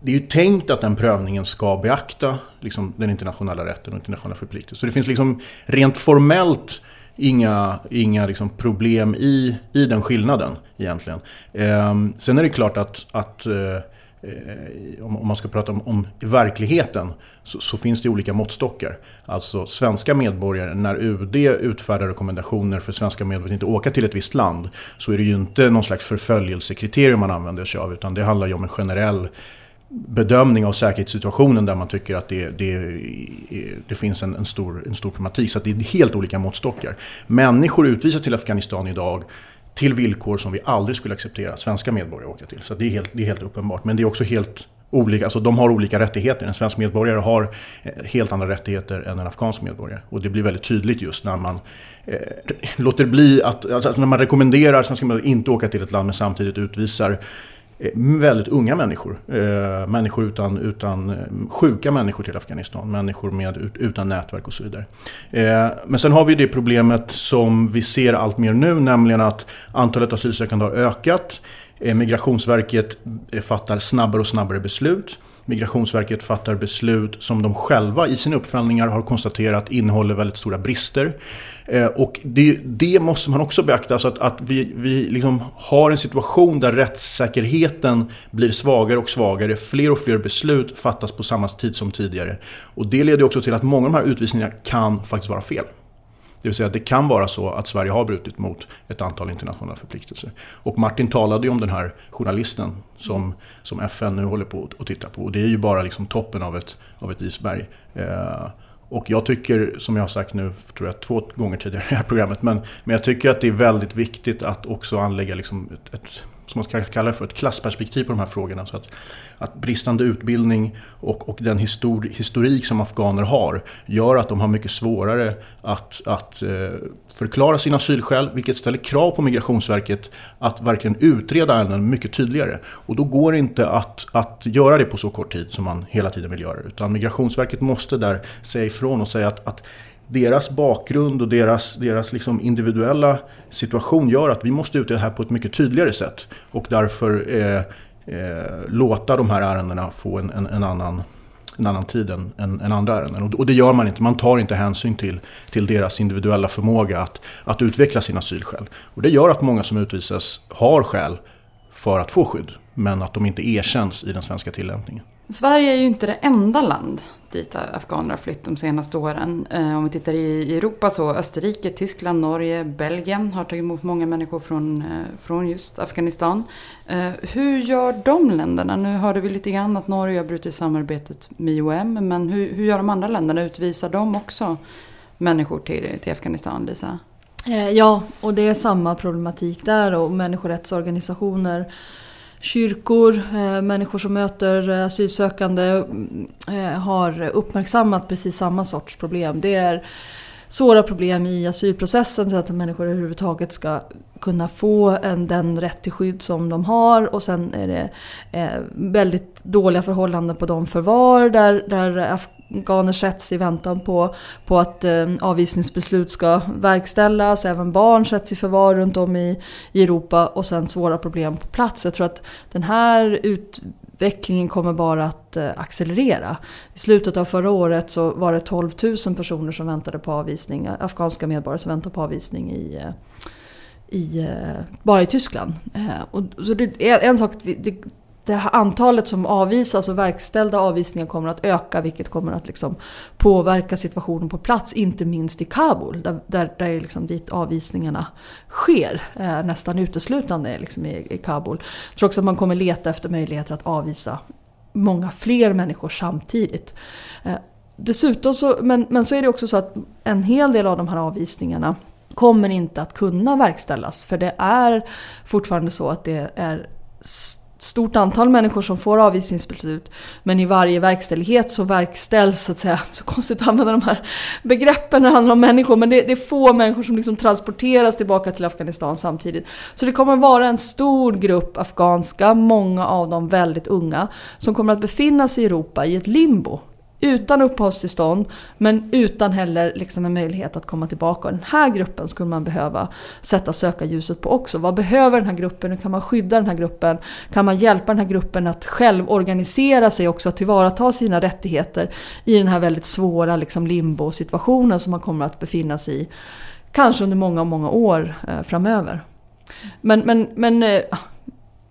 det är ju tänkt att den prövningen ska beakta liksom, den internationella rätten och internationella förpliktelser. Så det finns liksom rent formellt inga, inga liksom problem i, i den skillnaden egentligen. Eh, sen är det klart att, att eh, Eh, om, man ska prata om, om verkligheten så, så, finns det olika måttstockar. Alltså svenska medborgare, när UD utfärdar rekommendationer för svenska medborgare att inte åka till ett visst land så är det ju inte någon slags förföljelsekriterium man använder sig av utan det handlar ju om en generell bedömning av säkerhetssituationen där man tycker att det, det, det finns en, en, stor, en stor problematik. Så det är helt olika måttstockar. Människor utvisas till Afghanistan idag till villkor som vi aldrig skulle acceptera svenska medborgare åka till. Så det är helt, det är helt uppenbart. Men det är också helt olika, alltså de har olika rättigheter. En svensk medborgare har eh, helt andra rättigheter än en afghansk medborgare. Och det blir väldigt tydligt just när man eh, låter bli att, alltså när man rekommenderar svenska medborgare att inte åka till ett land men samtidigt utvisar Eh, väldigt unga människor. Eh, människor utan, utan eh, sjuka människor till Afghanistan. Människor med, utan nätverk och så vidare. Eh, men sen har vi det problemet som vi ser allt mer nu, nämligen att antalet asylsökande har ökat. Migrationsverket fattar snabbare och snabbare beslut. Migrationsverket fattar beslut som de själva i sina uppföljningar har konstaterat innehåller väldigt stora brister. Eh, och det, det, måste man också beakta, så att, att vi, vi liksom har en situation där rättssäkerheten blir svagare och svagare. Fler och fler beslut fattas på samma tid som tidigare. Och det leder också till att många av de här utvisningarna kan faktiskt vara fel. Det vill säga att det kan vara så att Sverige har brutit mot ett antal internationella förpliktelser. Och Martin talade ju om den här journalisten som, som FN nu håller på att titta på. Och det är ju bara liksom toppen av ett, av ett isberg. Eh, och jag tycker, som jag har sagt nu tror jag två gånger tidigare i det här programmet, men, men jag tycker att det är väldigt viktigt att också anlägga liksom ett, ett som man ska kalla det för, ett klassperspektiv på de här frågorna. Så att, att bristande utbildning och, och den histor, historik som afghaner har gör att de har mycket svårare att, att eh, förklara sina asylskäl, vilket ställer krav på Migrationsverket att verkligen utreda ärenden mycket tydligare. Och då går det inte att, att göra det på så kort tid som man hela tiden vill göra. Utan Migrationsverket måste där säga ifrån och säga att, att deras bakgrund och deras, deras liksom individuella situation gör att vi måste utreda det här på ett mycket tydligare sätt. Och därför eh, eh, låta de här ärendena få en, en, en annan en annan tid än, än, än andra ärenden. Och, och, det gör man inte. Man tar inte hänsyn till, till deras individuella förmåga att, att utveckla sina asylskäl. Och det gör att många som utvisas har skäl för att få skydd. Men att de inte erkänns i den svenska tillämpningen. Sverige är ju inte det enda land dit afghaner har flytt de senaste åren. Eh, om vi tittar i Europa så Österrike, Tyskland, Norge, Belgien har tagit emot många människor från, eh, från just Afghanistan. Eh, hur gör de länderna? Nu hörde vi lite grann att Norge har brutit samarbetet med IOM, men hur, hur gör de andra länderna? Utvisar de också människor till, till Afghanistan, Lisa? Ja, och det är samma problematik där och människorättsorganisationer kyrkor, eh, människor som möter eh, asylsökande mm, eh, har uppmärksammat precis samma sorts problem. Det är svåra problem i asylprocessen så att människor överhuvudtaget ska kunna få en, den rätt till skydd som de har och sen är det eh, väldigt dåliga förhållanden på de förvar där, där afghaner sätts i väntan på, på att eh, avvisningsbeslut ska verkställas. Även barn sätts i förvar runt om i, i Europa och sen svåra problem på plats. Jag tror att den här ut, utvecklingen kommer bara att eh, accelerera. I slutet av förra året så var det 12 000 personer som väntade på avvisning, eh, afghanska medborgare som väntade på avvisning i, eh, i, bara i Tyskland. Och, så det är en sak, det, det här antalet som avvisas och verkställda avvisningar kommer att öka vilket kommer att liksom påverka situationen på plats, inte minst i Kabul där, där, där är liksom dit avvisningarna sker eh, nästan uteslutande liksom i, i Kabul. Jag tror också att man kommer leta efter möjligheter att avvisa många fler människor samtidigt. Eh, dessutom så, men, men så är det också så att en hel del av de här avvisningarna kommer inte att kunna verkställas för det är fortfarande så att det är stort antal människor som får avvisningsbeslut. Men i varje verkställighet så verkställs, så att säga, så konstigt att använda de här begreppen när det handlar om människor, men det, det är få människor som liksom transporteras tillbaka till Afghanistan samtidigt. Så det kommer vara en stor grupp afghanska, många av dem väldigt unga, som kommer att befinna sig i Europa i ett limbo utan uppehållstillstånd men utan heller liksom en möjlighet att komma tillbaka. Och den här gruppen skulle man behöva sätta sökarljuset på också. Vad behöver den här gruppen? Hur kan man skydda den här gruppen? Kan man hjälpa den här gruppen att själv organisera sig också, att tillvarata sina rättigheter i den här väldigt svåra liksom limbo-situationen som man kommer att befinna sig i. Kanske under många, många år eh, framöver. Men, men, men eh,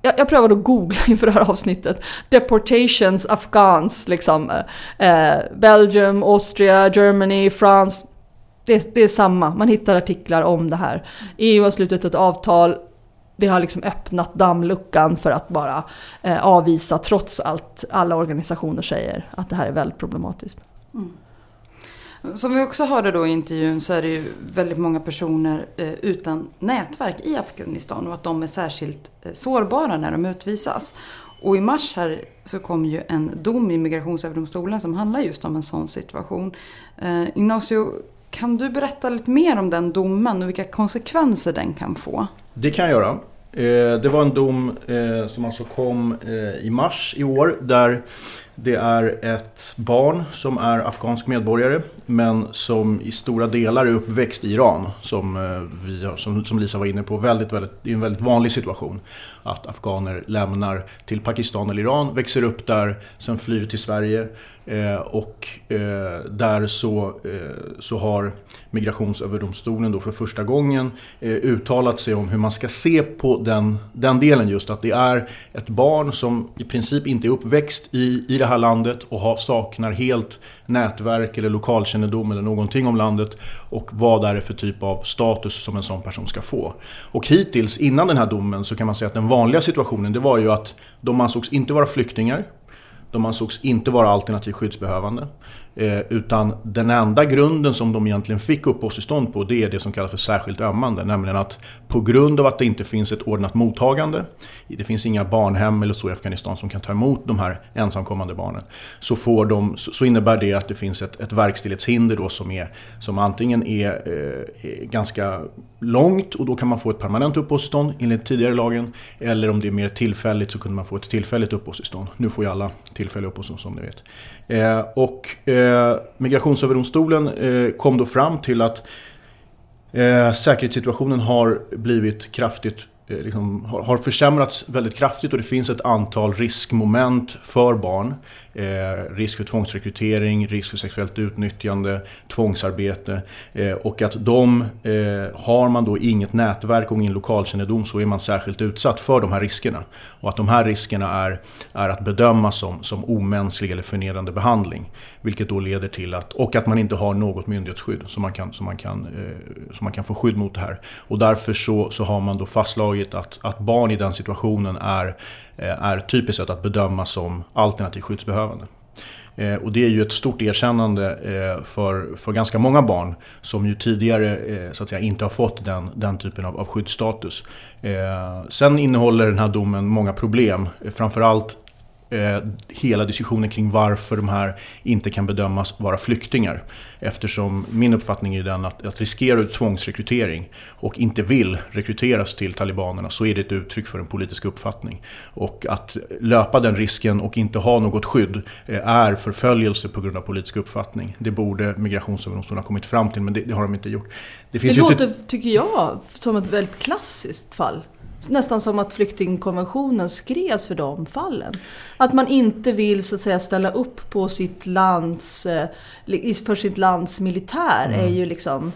jag, jag prövade att googla inför det här avsnittet. Deportations afghans, liksom. Eh, eh, Belgium, Austria, Germany, France. Det, det, är samma, man hittar artiklar om det här. EU har slutit ett avtal, det har liksom öppnat dammluckan för att bara eh, avvisa trots allt alla organisationer säger att det här är väldigt problematiskt. Mm. Som vi också hörde då i intervjun så är det ju väldigt många personer eh, utan nätverk i Afghanistan och att de är särskilt eh, sårbara när de utvisas. Och i mars här så kom ju en dom i Migrationsöverdomstolen som handlar just om en sån situation. Eh, Ignacio, kan du berätta lite mer om den domen och vilka konsekvenser den kan få? Det kan jag göra. Det var en dom som alltså kom i mars i år där det är ett barn som är afghansk medborgare men som i stora delar är uppväxt i Iran. Som, eh, vi har, som, som Lisa var inne på, väldigt, väldigt, det är en väldigt vanlig situation. Att afghaner lämnar till Pakistan eller Iran, växer upp där, sen flyr till Sverige Eh, och eh, där så, eh, så har Migrationsöverdomstolen då för första gången eh, uttalat sig om hur man ska se på den, den delen just att det är ett barn som i princip inte är uppväxt i, i det här landet och har, saknar helt nätverk eller lokalkännedom eller någonting om landet och vad är det för typ av status som en sån person ska få. Och hittills innan den här domen så kan man säga att den vanliga situationen det var ju att de ansågs inte vara flyktingar de ansågs inte vara alternativt skyddsbehövande. Eh, utan den enda grunden som de egentligen fick uppehållstillstånd på det är det som kallas för särskilt ömmande. Nämligen att på grund av att det inte finns ett ordnat mottagande, det finns inga barnhem eller så i Afghanistan som kan ta emot de här ensamkommande barnen. Så, får de, så innebär det att det finns ett, ett verkställighetshinder då som, är, som antingen är, eh, är ganska långt och då kan man få ett permanent uppehållstillstånd enligt tidigare lagen. Eller om det är mer tillfälligt så kunde man få ett tillfälligt uppehållstillstånd. Nu får ju alla tillfälliga uppehållstillstånd som ni vet. Eh, och eh, eh, Migrationsöverdomstolen eh, kom då fram till att eh, säkerhetssituationen har blivit kraftigt eh, liksom, har försämrats väldigt kraftigt och det finns ett antal riskmoment för barn. Eh, risk för tvångsrekrytering, risk för sexuellt utnyttjande, tvångsarbete. Eh, och att de, eh, har man då inget nätverk och ingen lokalkännedom så är man särskilt utsatt för de här riskerna. Och att de här riskerna är, är att bedöma som, som omänsklig eller förnedrande behandling. Vilket då leder till att, och att man inte har något myndighetsskydd så man kan, som man kan, eh, man kan få skydd mot det här. Och därför så, så har man då fastslagit att, att barn i den situationen är, Eh, är typiskt sett att bedöma som alternativt skyddsbehövande. Eh, och det är ju ett stort erkännande eh, för, för ganska många barn som ju tidigare så att säga, inte har fått den, den typen av, av skyddsstatus. Sen innehåller den här domen många problem. Framförallt hela diskussionen kring varför de här inte kan bedömas vara flyktingar. Eftersom min uppfattning är den att, att riskerar du tvångsrekrytering och inte vill rekryteras till talibanerna så är det ett uttryck för en politisk uppfattning. Och att löpa den risken och inte ha något skydd eh, är förföljelse på grund av politisk uppfattning. Det borde Migrationsöverdomstolen ha kommit fram till men det, det har de inte gjort. Det, det låter, inte... tycker jag, som ett väldigt klassiskt fall. Nästan som att flyktingkonventionen skrevs för de fallen. Att man inte vill så att säga ställa upp på sitt lands, eh, för sitt lands militär mm. är ju liksom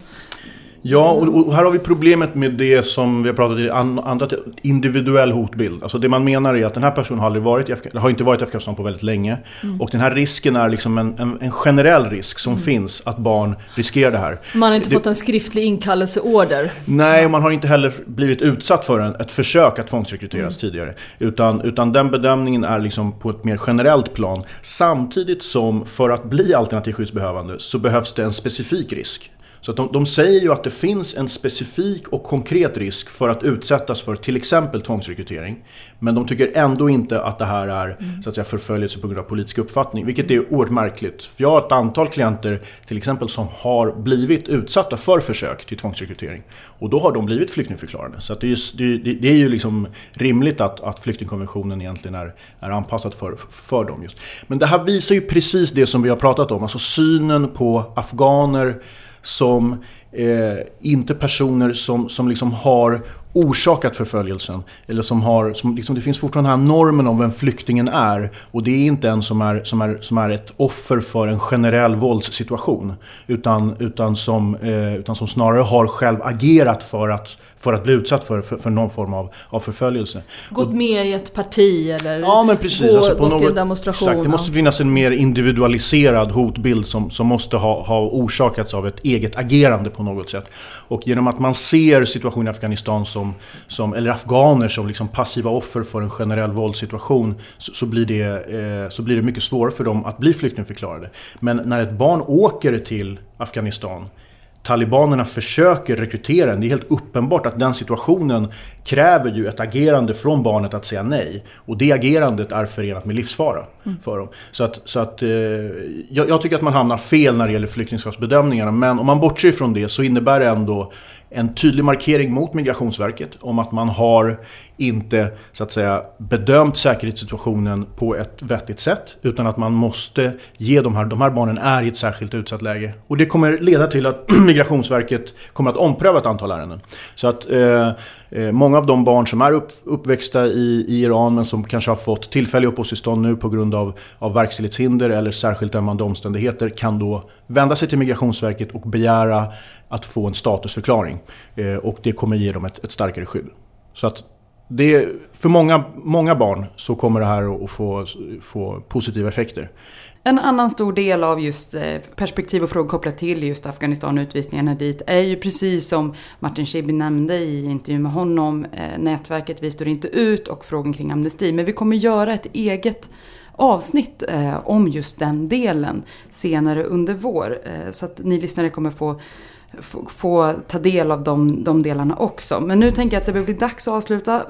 Ja, och, här har vi problemet med det som vi har pratat om, andra individuell hotbild. Alltså det man menar är att den här personen har, aldrig varit i Afghanistan, har inte varit i Afghanistan på väldigt länge. Mm. Och den här risken är liksom en, en, en generell risk som mm. finns att barn riskerar det här. Man har inte det, fått en skriftlig inkallelseorder. Nej, och man har inte heller blivit utsatt för en, ett försök att tvångsrekryteras mm. tidigare. Utan, utan den bedömningen är liksom på ett mer generellt plan. Samtidigt som för att bli alternativ skyddsbehövande så behövs det en specifik risk. Så de, de säger ju att det finns en specifik och konkret risk för att utsättas för till exempel tvångsrekrytering. Men de tycker ändå inte att det här är mm. så att säga, förföljelse på grund av politisk uppfattning. Vilket är oerhört märkligt. För jag har ett antal klienter till exempel som har blivit utsatta för försök till tvångsrekrytering. Och då har de blivit flyktingförklarade. Så det, är, det, det, är ju liksom rimligt att, att flyktingkonventionen egentligen är, är anpassad för, för dem. Just. Men det här visar ju precis det som vi har pratat om. Alltså synen på afghaner som eh, inte personer som, som liksom har orsakat förföljelsen. Eller som har, som liksom, det finns fortfarande den här normen om vem flyktingen är. Och det är inte en som är, som är, som är ett offer för en generell våldssituation. Utan, utan, som, eh, utan som snarare har själv agerat för att för att bli utsatt för, för, för någon form av, av förföljelse. Gått med i ett parti eller ja, men precis. Gå, alltså på gått något, till en demonstration. Exakt, det måste finnas en mer individualiserad hotbild som, som måste ha, ha orsakats av ett eget agerande på något sätt. Och genom att man ser situationen i Afghanistan som, som eller afghaner som liksom passiva offer för en generell våldssituation så, så, blir det, eh, så blir det mycket svårare för dem att bli flyktingförklarade. Men när ett barn åker till Afghanistan talibanerna försöker rekrytera en. Det är helt uppenbart att den situationen kräver ju ett agerande från barnet att säga nej. Och det agerandet är förenat med livsfara mm. för dem. Så att, så att, eh, jag, jag, tycker att man hamnar fel när det gäller flyktingskapsbedömningarna. Men om man bortser från det så innebär det ändå en tydlig markering mot Migrationsverket om att man har inte så att säga bedömt säkerhetssituationen på ett vettigt sätt utan att man måste ge de här, de här barnen är i ett särskilt utsatt läge. Och det kommer leda till att Migrationsverket kommer att ompröva ett antal ärenden. Så att eh, eh, många av de barn som är upp, uppväxta i, i, Iran men som kanske har fått tillfälliga uppehållstillstånd nu på grund av, av verkställighetshinder eller särskilt ömmande omständigheter kan då vända sig till Migrationsverket och begära att få en statusförklaring. Eh, och det kommer ge dem ett, ett starkare skydd. Så att det, för många, många barn så kommer det här att få, få positiva effekter. En annan stor del av just eh, perspektiv och frågor kopplat till just Afghanistan och utvisningarna dit är ju precis som Martin Schibbye nämnde i intervjun med honom, eh, nätverket Vi står inte ut och frågan kring amnesti. Men vi kommer göra ett eget avsnitt eh, om just den delen senare under vår. Så att ni lyssnare kommer få få, få ta del av de, de delarna också. Men nu tänker jag att det börjar bli dags att avsluta.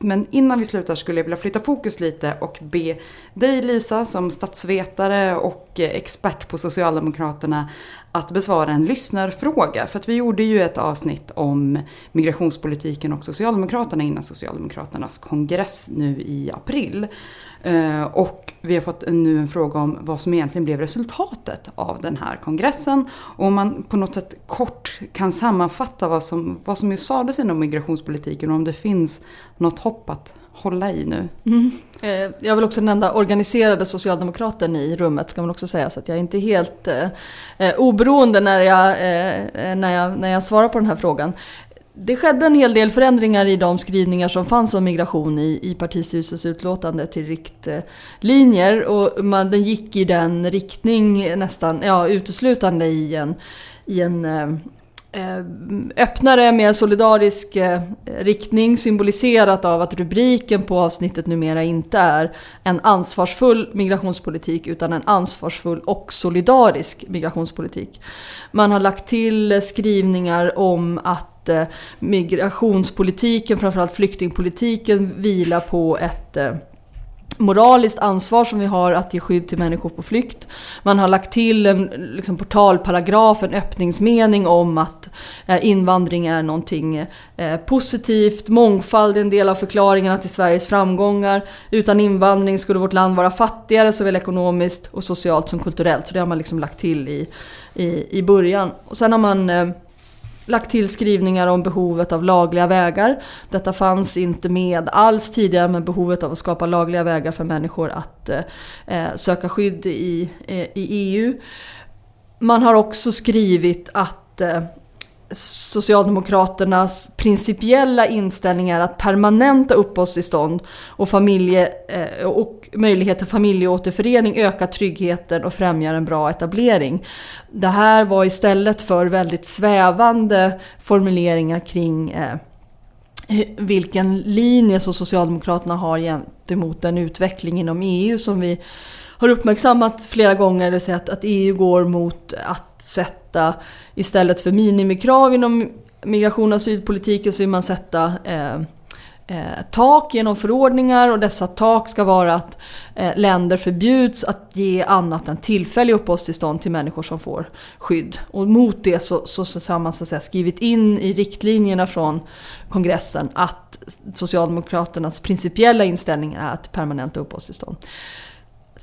Men innan vi slutar skulle jag vilja flytta fokus lite och be dig Lisa som statsvetare och expert på Socialdemokraterna att besvara en lyssnarfråga. För att vi gjorde ju ett avsnitt om migrationspolitiken och Socialdemokraterna innan Socialdemokraternas kongress nu i april. Eh, och vi har fått nu en fråga om vad som egentligen blev resultatet av den här kongressen. Och om man på något sätt kort kan sammanfatta vad som, vad som ju sades inom migrationspolitiken och om det finns något hopp att hålla i nu. Mm. Eh, jag vill också nämna organiserade socialdemokraten i rummet ska man också säga så att jag är inte helt eh, eh oberoende när jag, eh, eh, när, jag, när jag svarar på den här frågan. Det skedde en hel del förändringar i de skrivningar som fanns om migration i, i partistyrelsens utlåtande till riktlinjer. Och man, den gick i den riktning nästan, ja uteslutande i en, i en eh, eh öppnare, mer solidarisk eh, riktning symboliserat av att rubriken på avsnittet numera inte är en ansvarsfull migrationspolitik utan en ansvarsfull och solidarisk migrationspolitik. Man har lagt till skrivningar om att att eh, migrationspolitiken, framförallt flyktingpolitiken, vilar på ett eh, moraliskt ansvar som vi har att ge skydd till människor på flykt. Man har lagt till en liksom, portalparagraf, en öppningsmening om att eh, invandring är någonting eh, positivt. Mångfald är en del av förklaringarna till Sveriges framgångar. Utan invandring skulle vårt land vara fattigare såväl ekonomiskt och socialt som kulturellt. Så det har man liksom lagt till i, i, i början. Och sen har man eh, lagt till skrivningar om behovet av lagliga vägar. Detta fanns inte med alls tidigare med behovet av att skapa lagliga vägar för människor att eh, eh söka skydd i, eh, i EU. Man har också skrivit att eh, Socialdemokraternas principiella inställning är att permanenta uppehållstillstånd och, familje, eh, och möjlighet till familjeåterförening ökar tryggheten och främjar en bra etablering. Det här var istället för väldigt svävande formuleringar kring eh, vilken linje som Socialdemokraterna har gentemot den utveckling inom EU som vi har uppmärksammat flera gånger, det vill säga att, att EU går mot att sätta, istället för minimikrav inom migration och asylpolitiken så vill man sätta eh, eh, tak genom förordningar och dessa tak ska vara att eh, länder förbjuds att ge annat än tillfällig uppehållstillstånd till människor som får skydd. Och mot det så, så, så har man så att säga, skrivit in i riktlinjerna från kongressen att Socialdemokraternas principiella inställning är att permanenta uppehållstillstånd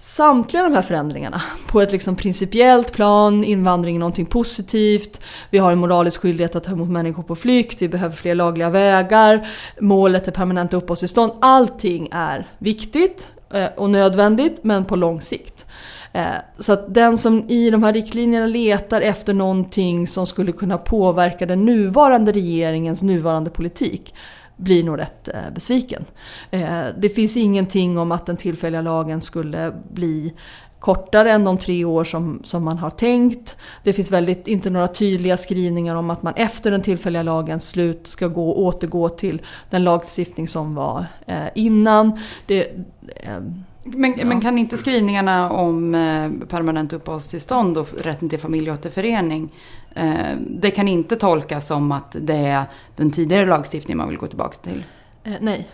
samtliga de här förändringarna på ett liksom principiellt plan, invandring är någonting positivt, vi har en moralisk skyldighet att ta emot människor på flykt, vi behöver fler lagliga vägar, målet är permanenta uppehållstillstånd. Allting är viktigt eh, och nödvändigt men på lång sikt. Eh, så att den som i de här riktlinjerna letar efter någonting som skulle kunna påverka den nuvarande regeringens nuvarande politik blir nog rätt eh, besviken. Eh, det finns ingenting om att den tillfälliga lagen skulle bli kortare än de tre år som, som man har tänkt. Det finns väldigt, inte några tydliga skrivningar om att man efter den tillfälliga lagens slut ska gå, återgå till den lagstiftning som var eh, innan. Det, eh, men, ja. men, kan inte skrivningarna om eh, permanent uppehållstillstånd och rätten till familjeåterförening Eh, det kan inte tolkas som att det är den tidigare lagstiftningen man vill gå tillbaka till. Eh, nej.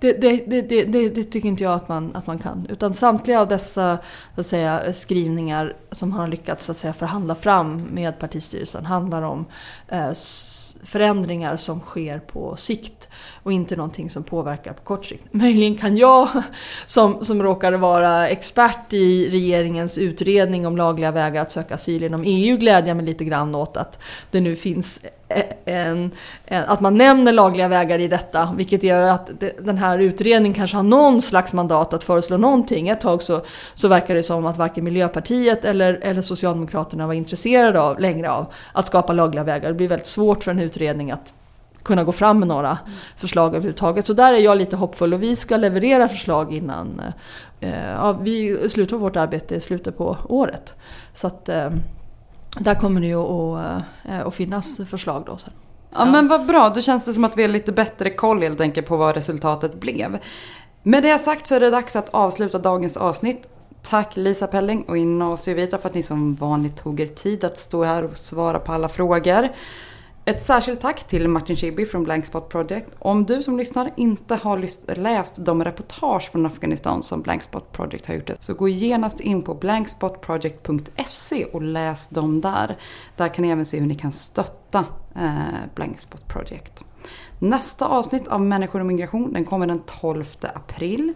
Det, det, det, det, tycker inte jag att man, att man kan. Utan samtliga av dessa att säga, skrivningar som har lyckats att säga, förhandla fram med partistyrelsen handlar om eh, förändringar som sker på sikt och inte någonting som påverkar på kort sikt. Möjligen kan jag som, som råkar vara expert i regeringens utredning om lagliga vägar att söka asyl inom EU glädja mig lite grann åt att det nu finns en, en, att man nämner lagliga vägar i detta, vilket gör att den här utredningen kanske har någon slags mandat att föreslå någonting. Ett tag så, så verkar det som att varken Miljöpartiet eller, eller Socialdemokraterna var intresserade av, längre av att skapa lagliga vägar. Det blir väldigt svårt för en utredning att kunna gå fram med några förslag överhuvudtaget. Så där är jag lite hoppfull och vi ska leverera förslag innan eh, ja, vi slutar vårt arbete i slutet på året. Så att eh, där kommer det ju att, eh, att finnas förslag då sen. Ja, men vad bra, då känns det som att vi har lite bättre koll helt enkelt på vad resultatet blev. Med det sagt så är det dags att avsluta dagens avsnitt. Tack Lisa Pelling och Ignacio Vita för att ni som vanligt tog er tid att stå här och svara på alla frågor. Ett särskilt tack till Martin Schibbye från Blankspot Project. Om du som lyssnar inte har läst de reportage från Afghanistan som Blankspot Project har gjort så gå genast in på blankspotproject.se och läs dem där. Där kan ni även se hur ni kan stötta eh, Blankspot Project. Nästa avsnitt av Människor och migration den kommer den 12 april.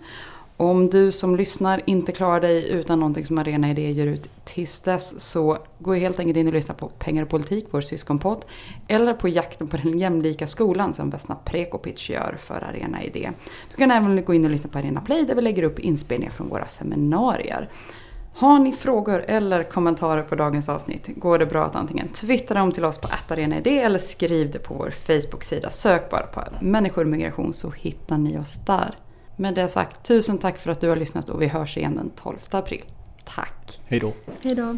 Om du som lyssnar inte klarar dig utan någonting som Arena Idé ger ut tills dess så gå helt enkelt in och lyssna på Pengar och politik, vår syskonpodd. Eller på Jakten på den jämlika skolan som Vesna Prekopic gör för Arena Idé. Du kan även gå in och lyssna på Arena Play där vi lägger upp inspelningar från våra seminarier. Har ni frågor eller kommentarer på dagens avsnitt går det bra att antingen twittra dem till oss på arenaid eller skriv det på vår Facebook-sida. Sök bara på människor och migration så hittar ni oss där. Med det sagt, tusen tack för att du har lyssnat och vi hörs igen den 12 april. Tack! Hej då! Hej då!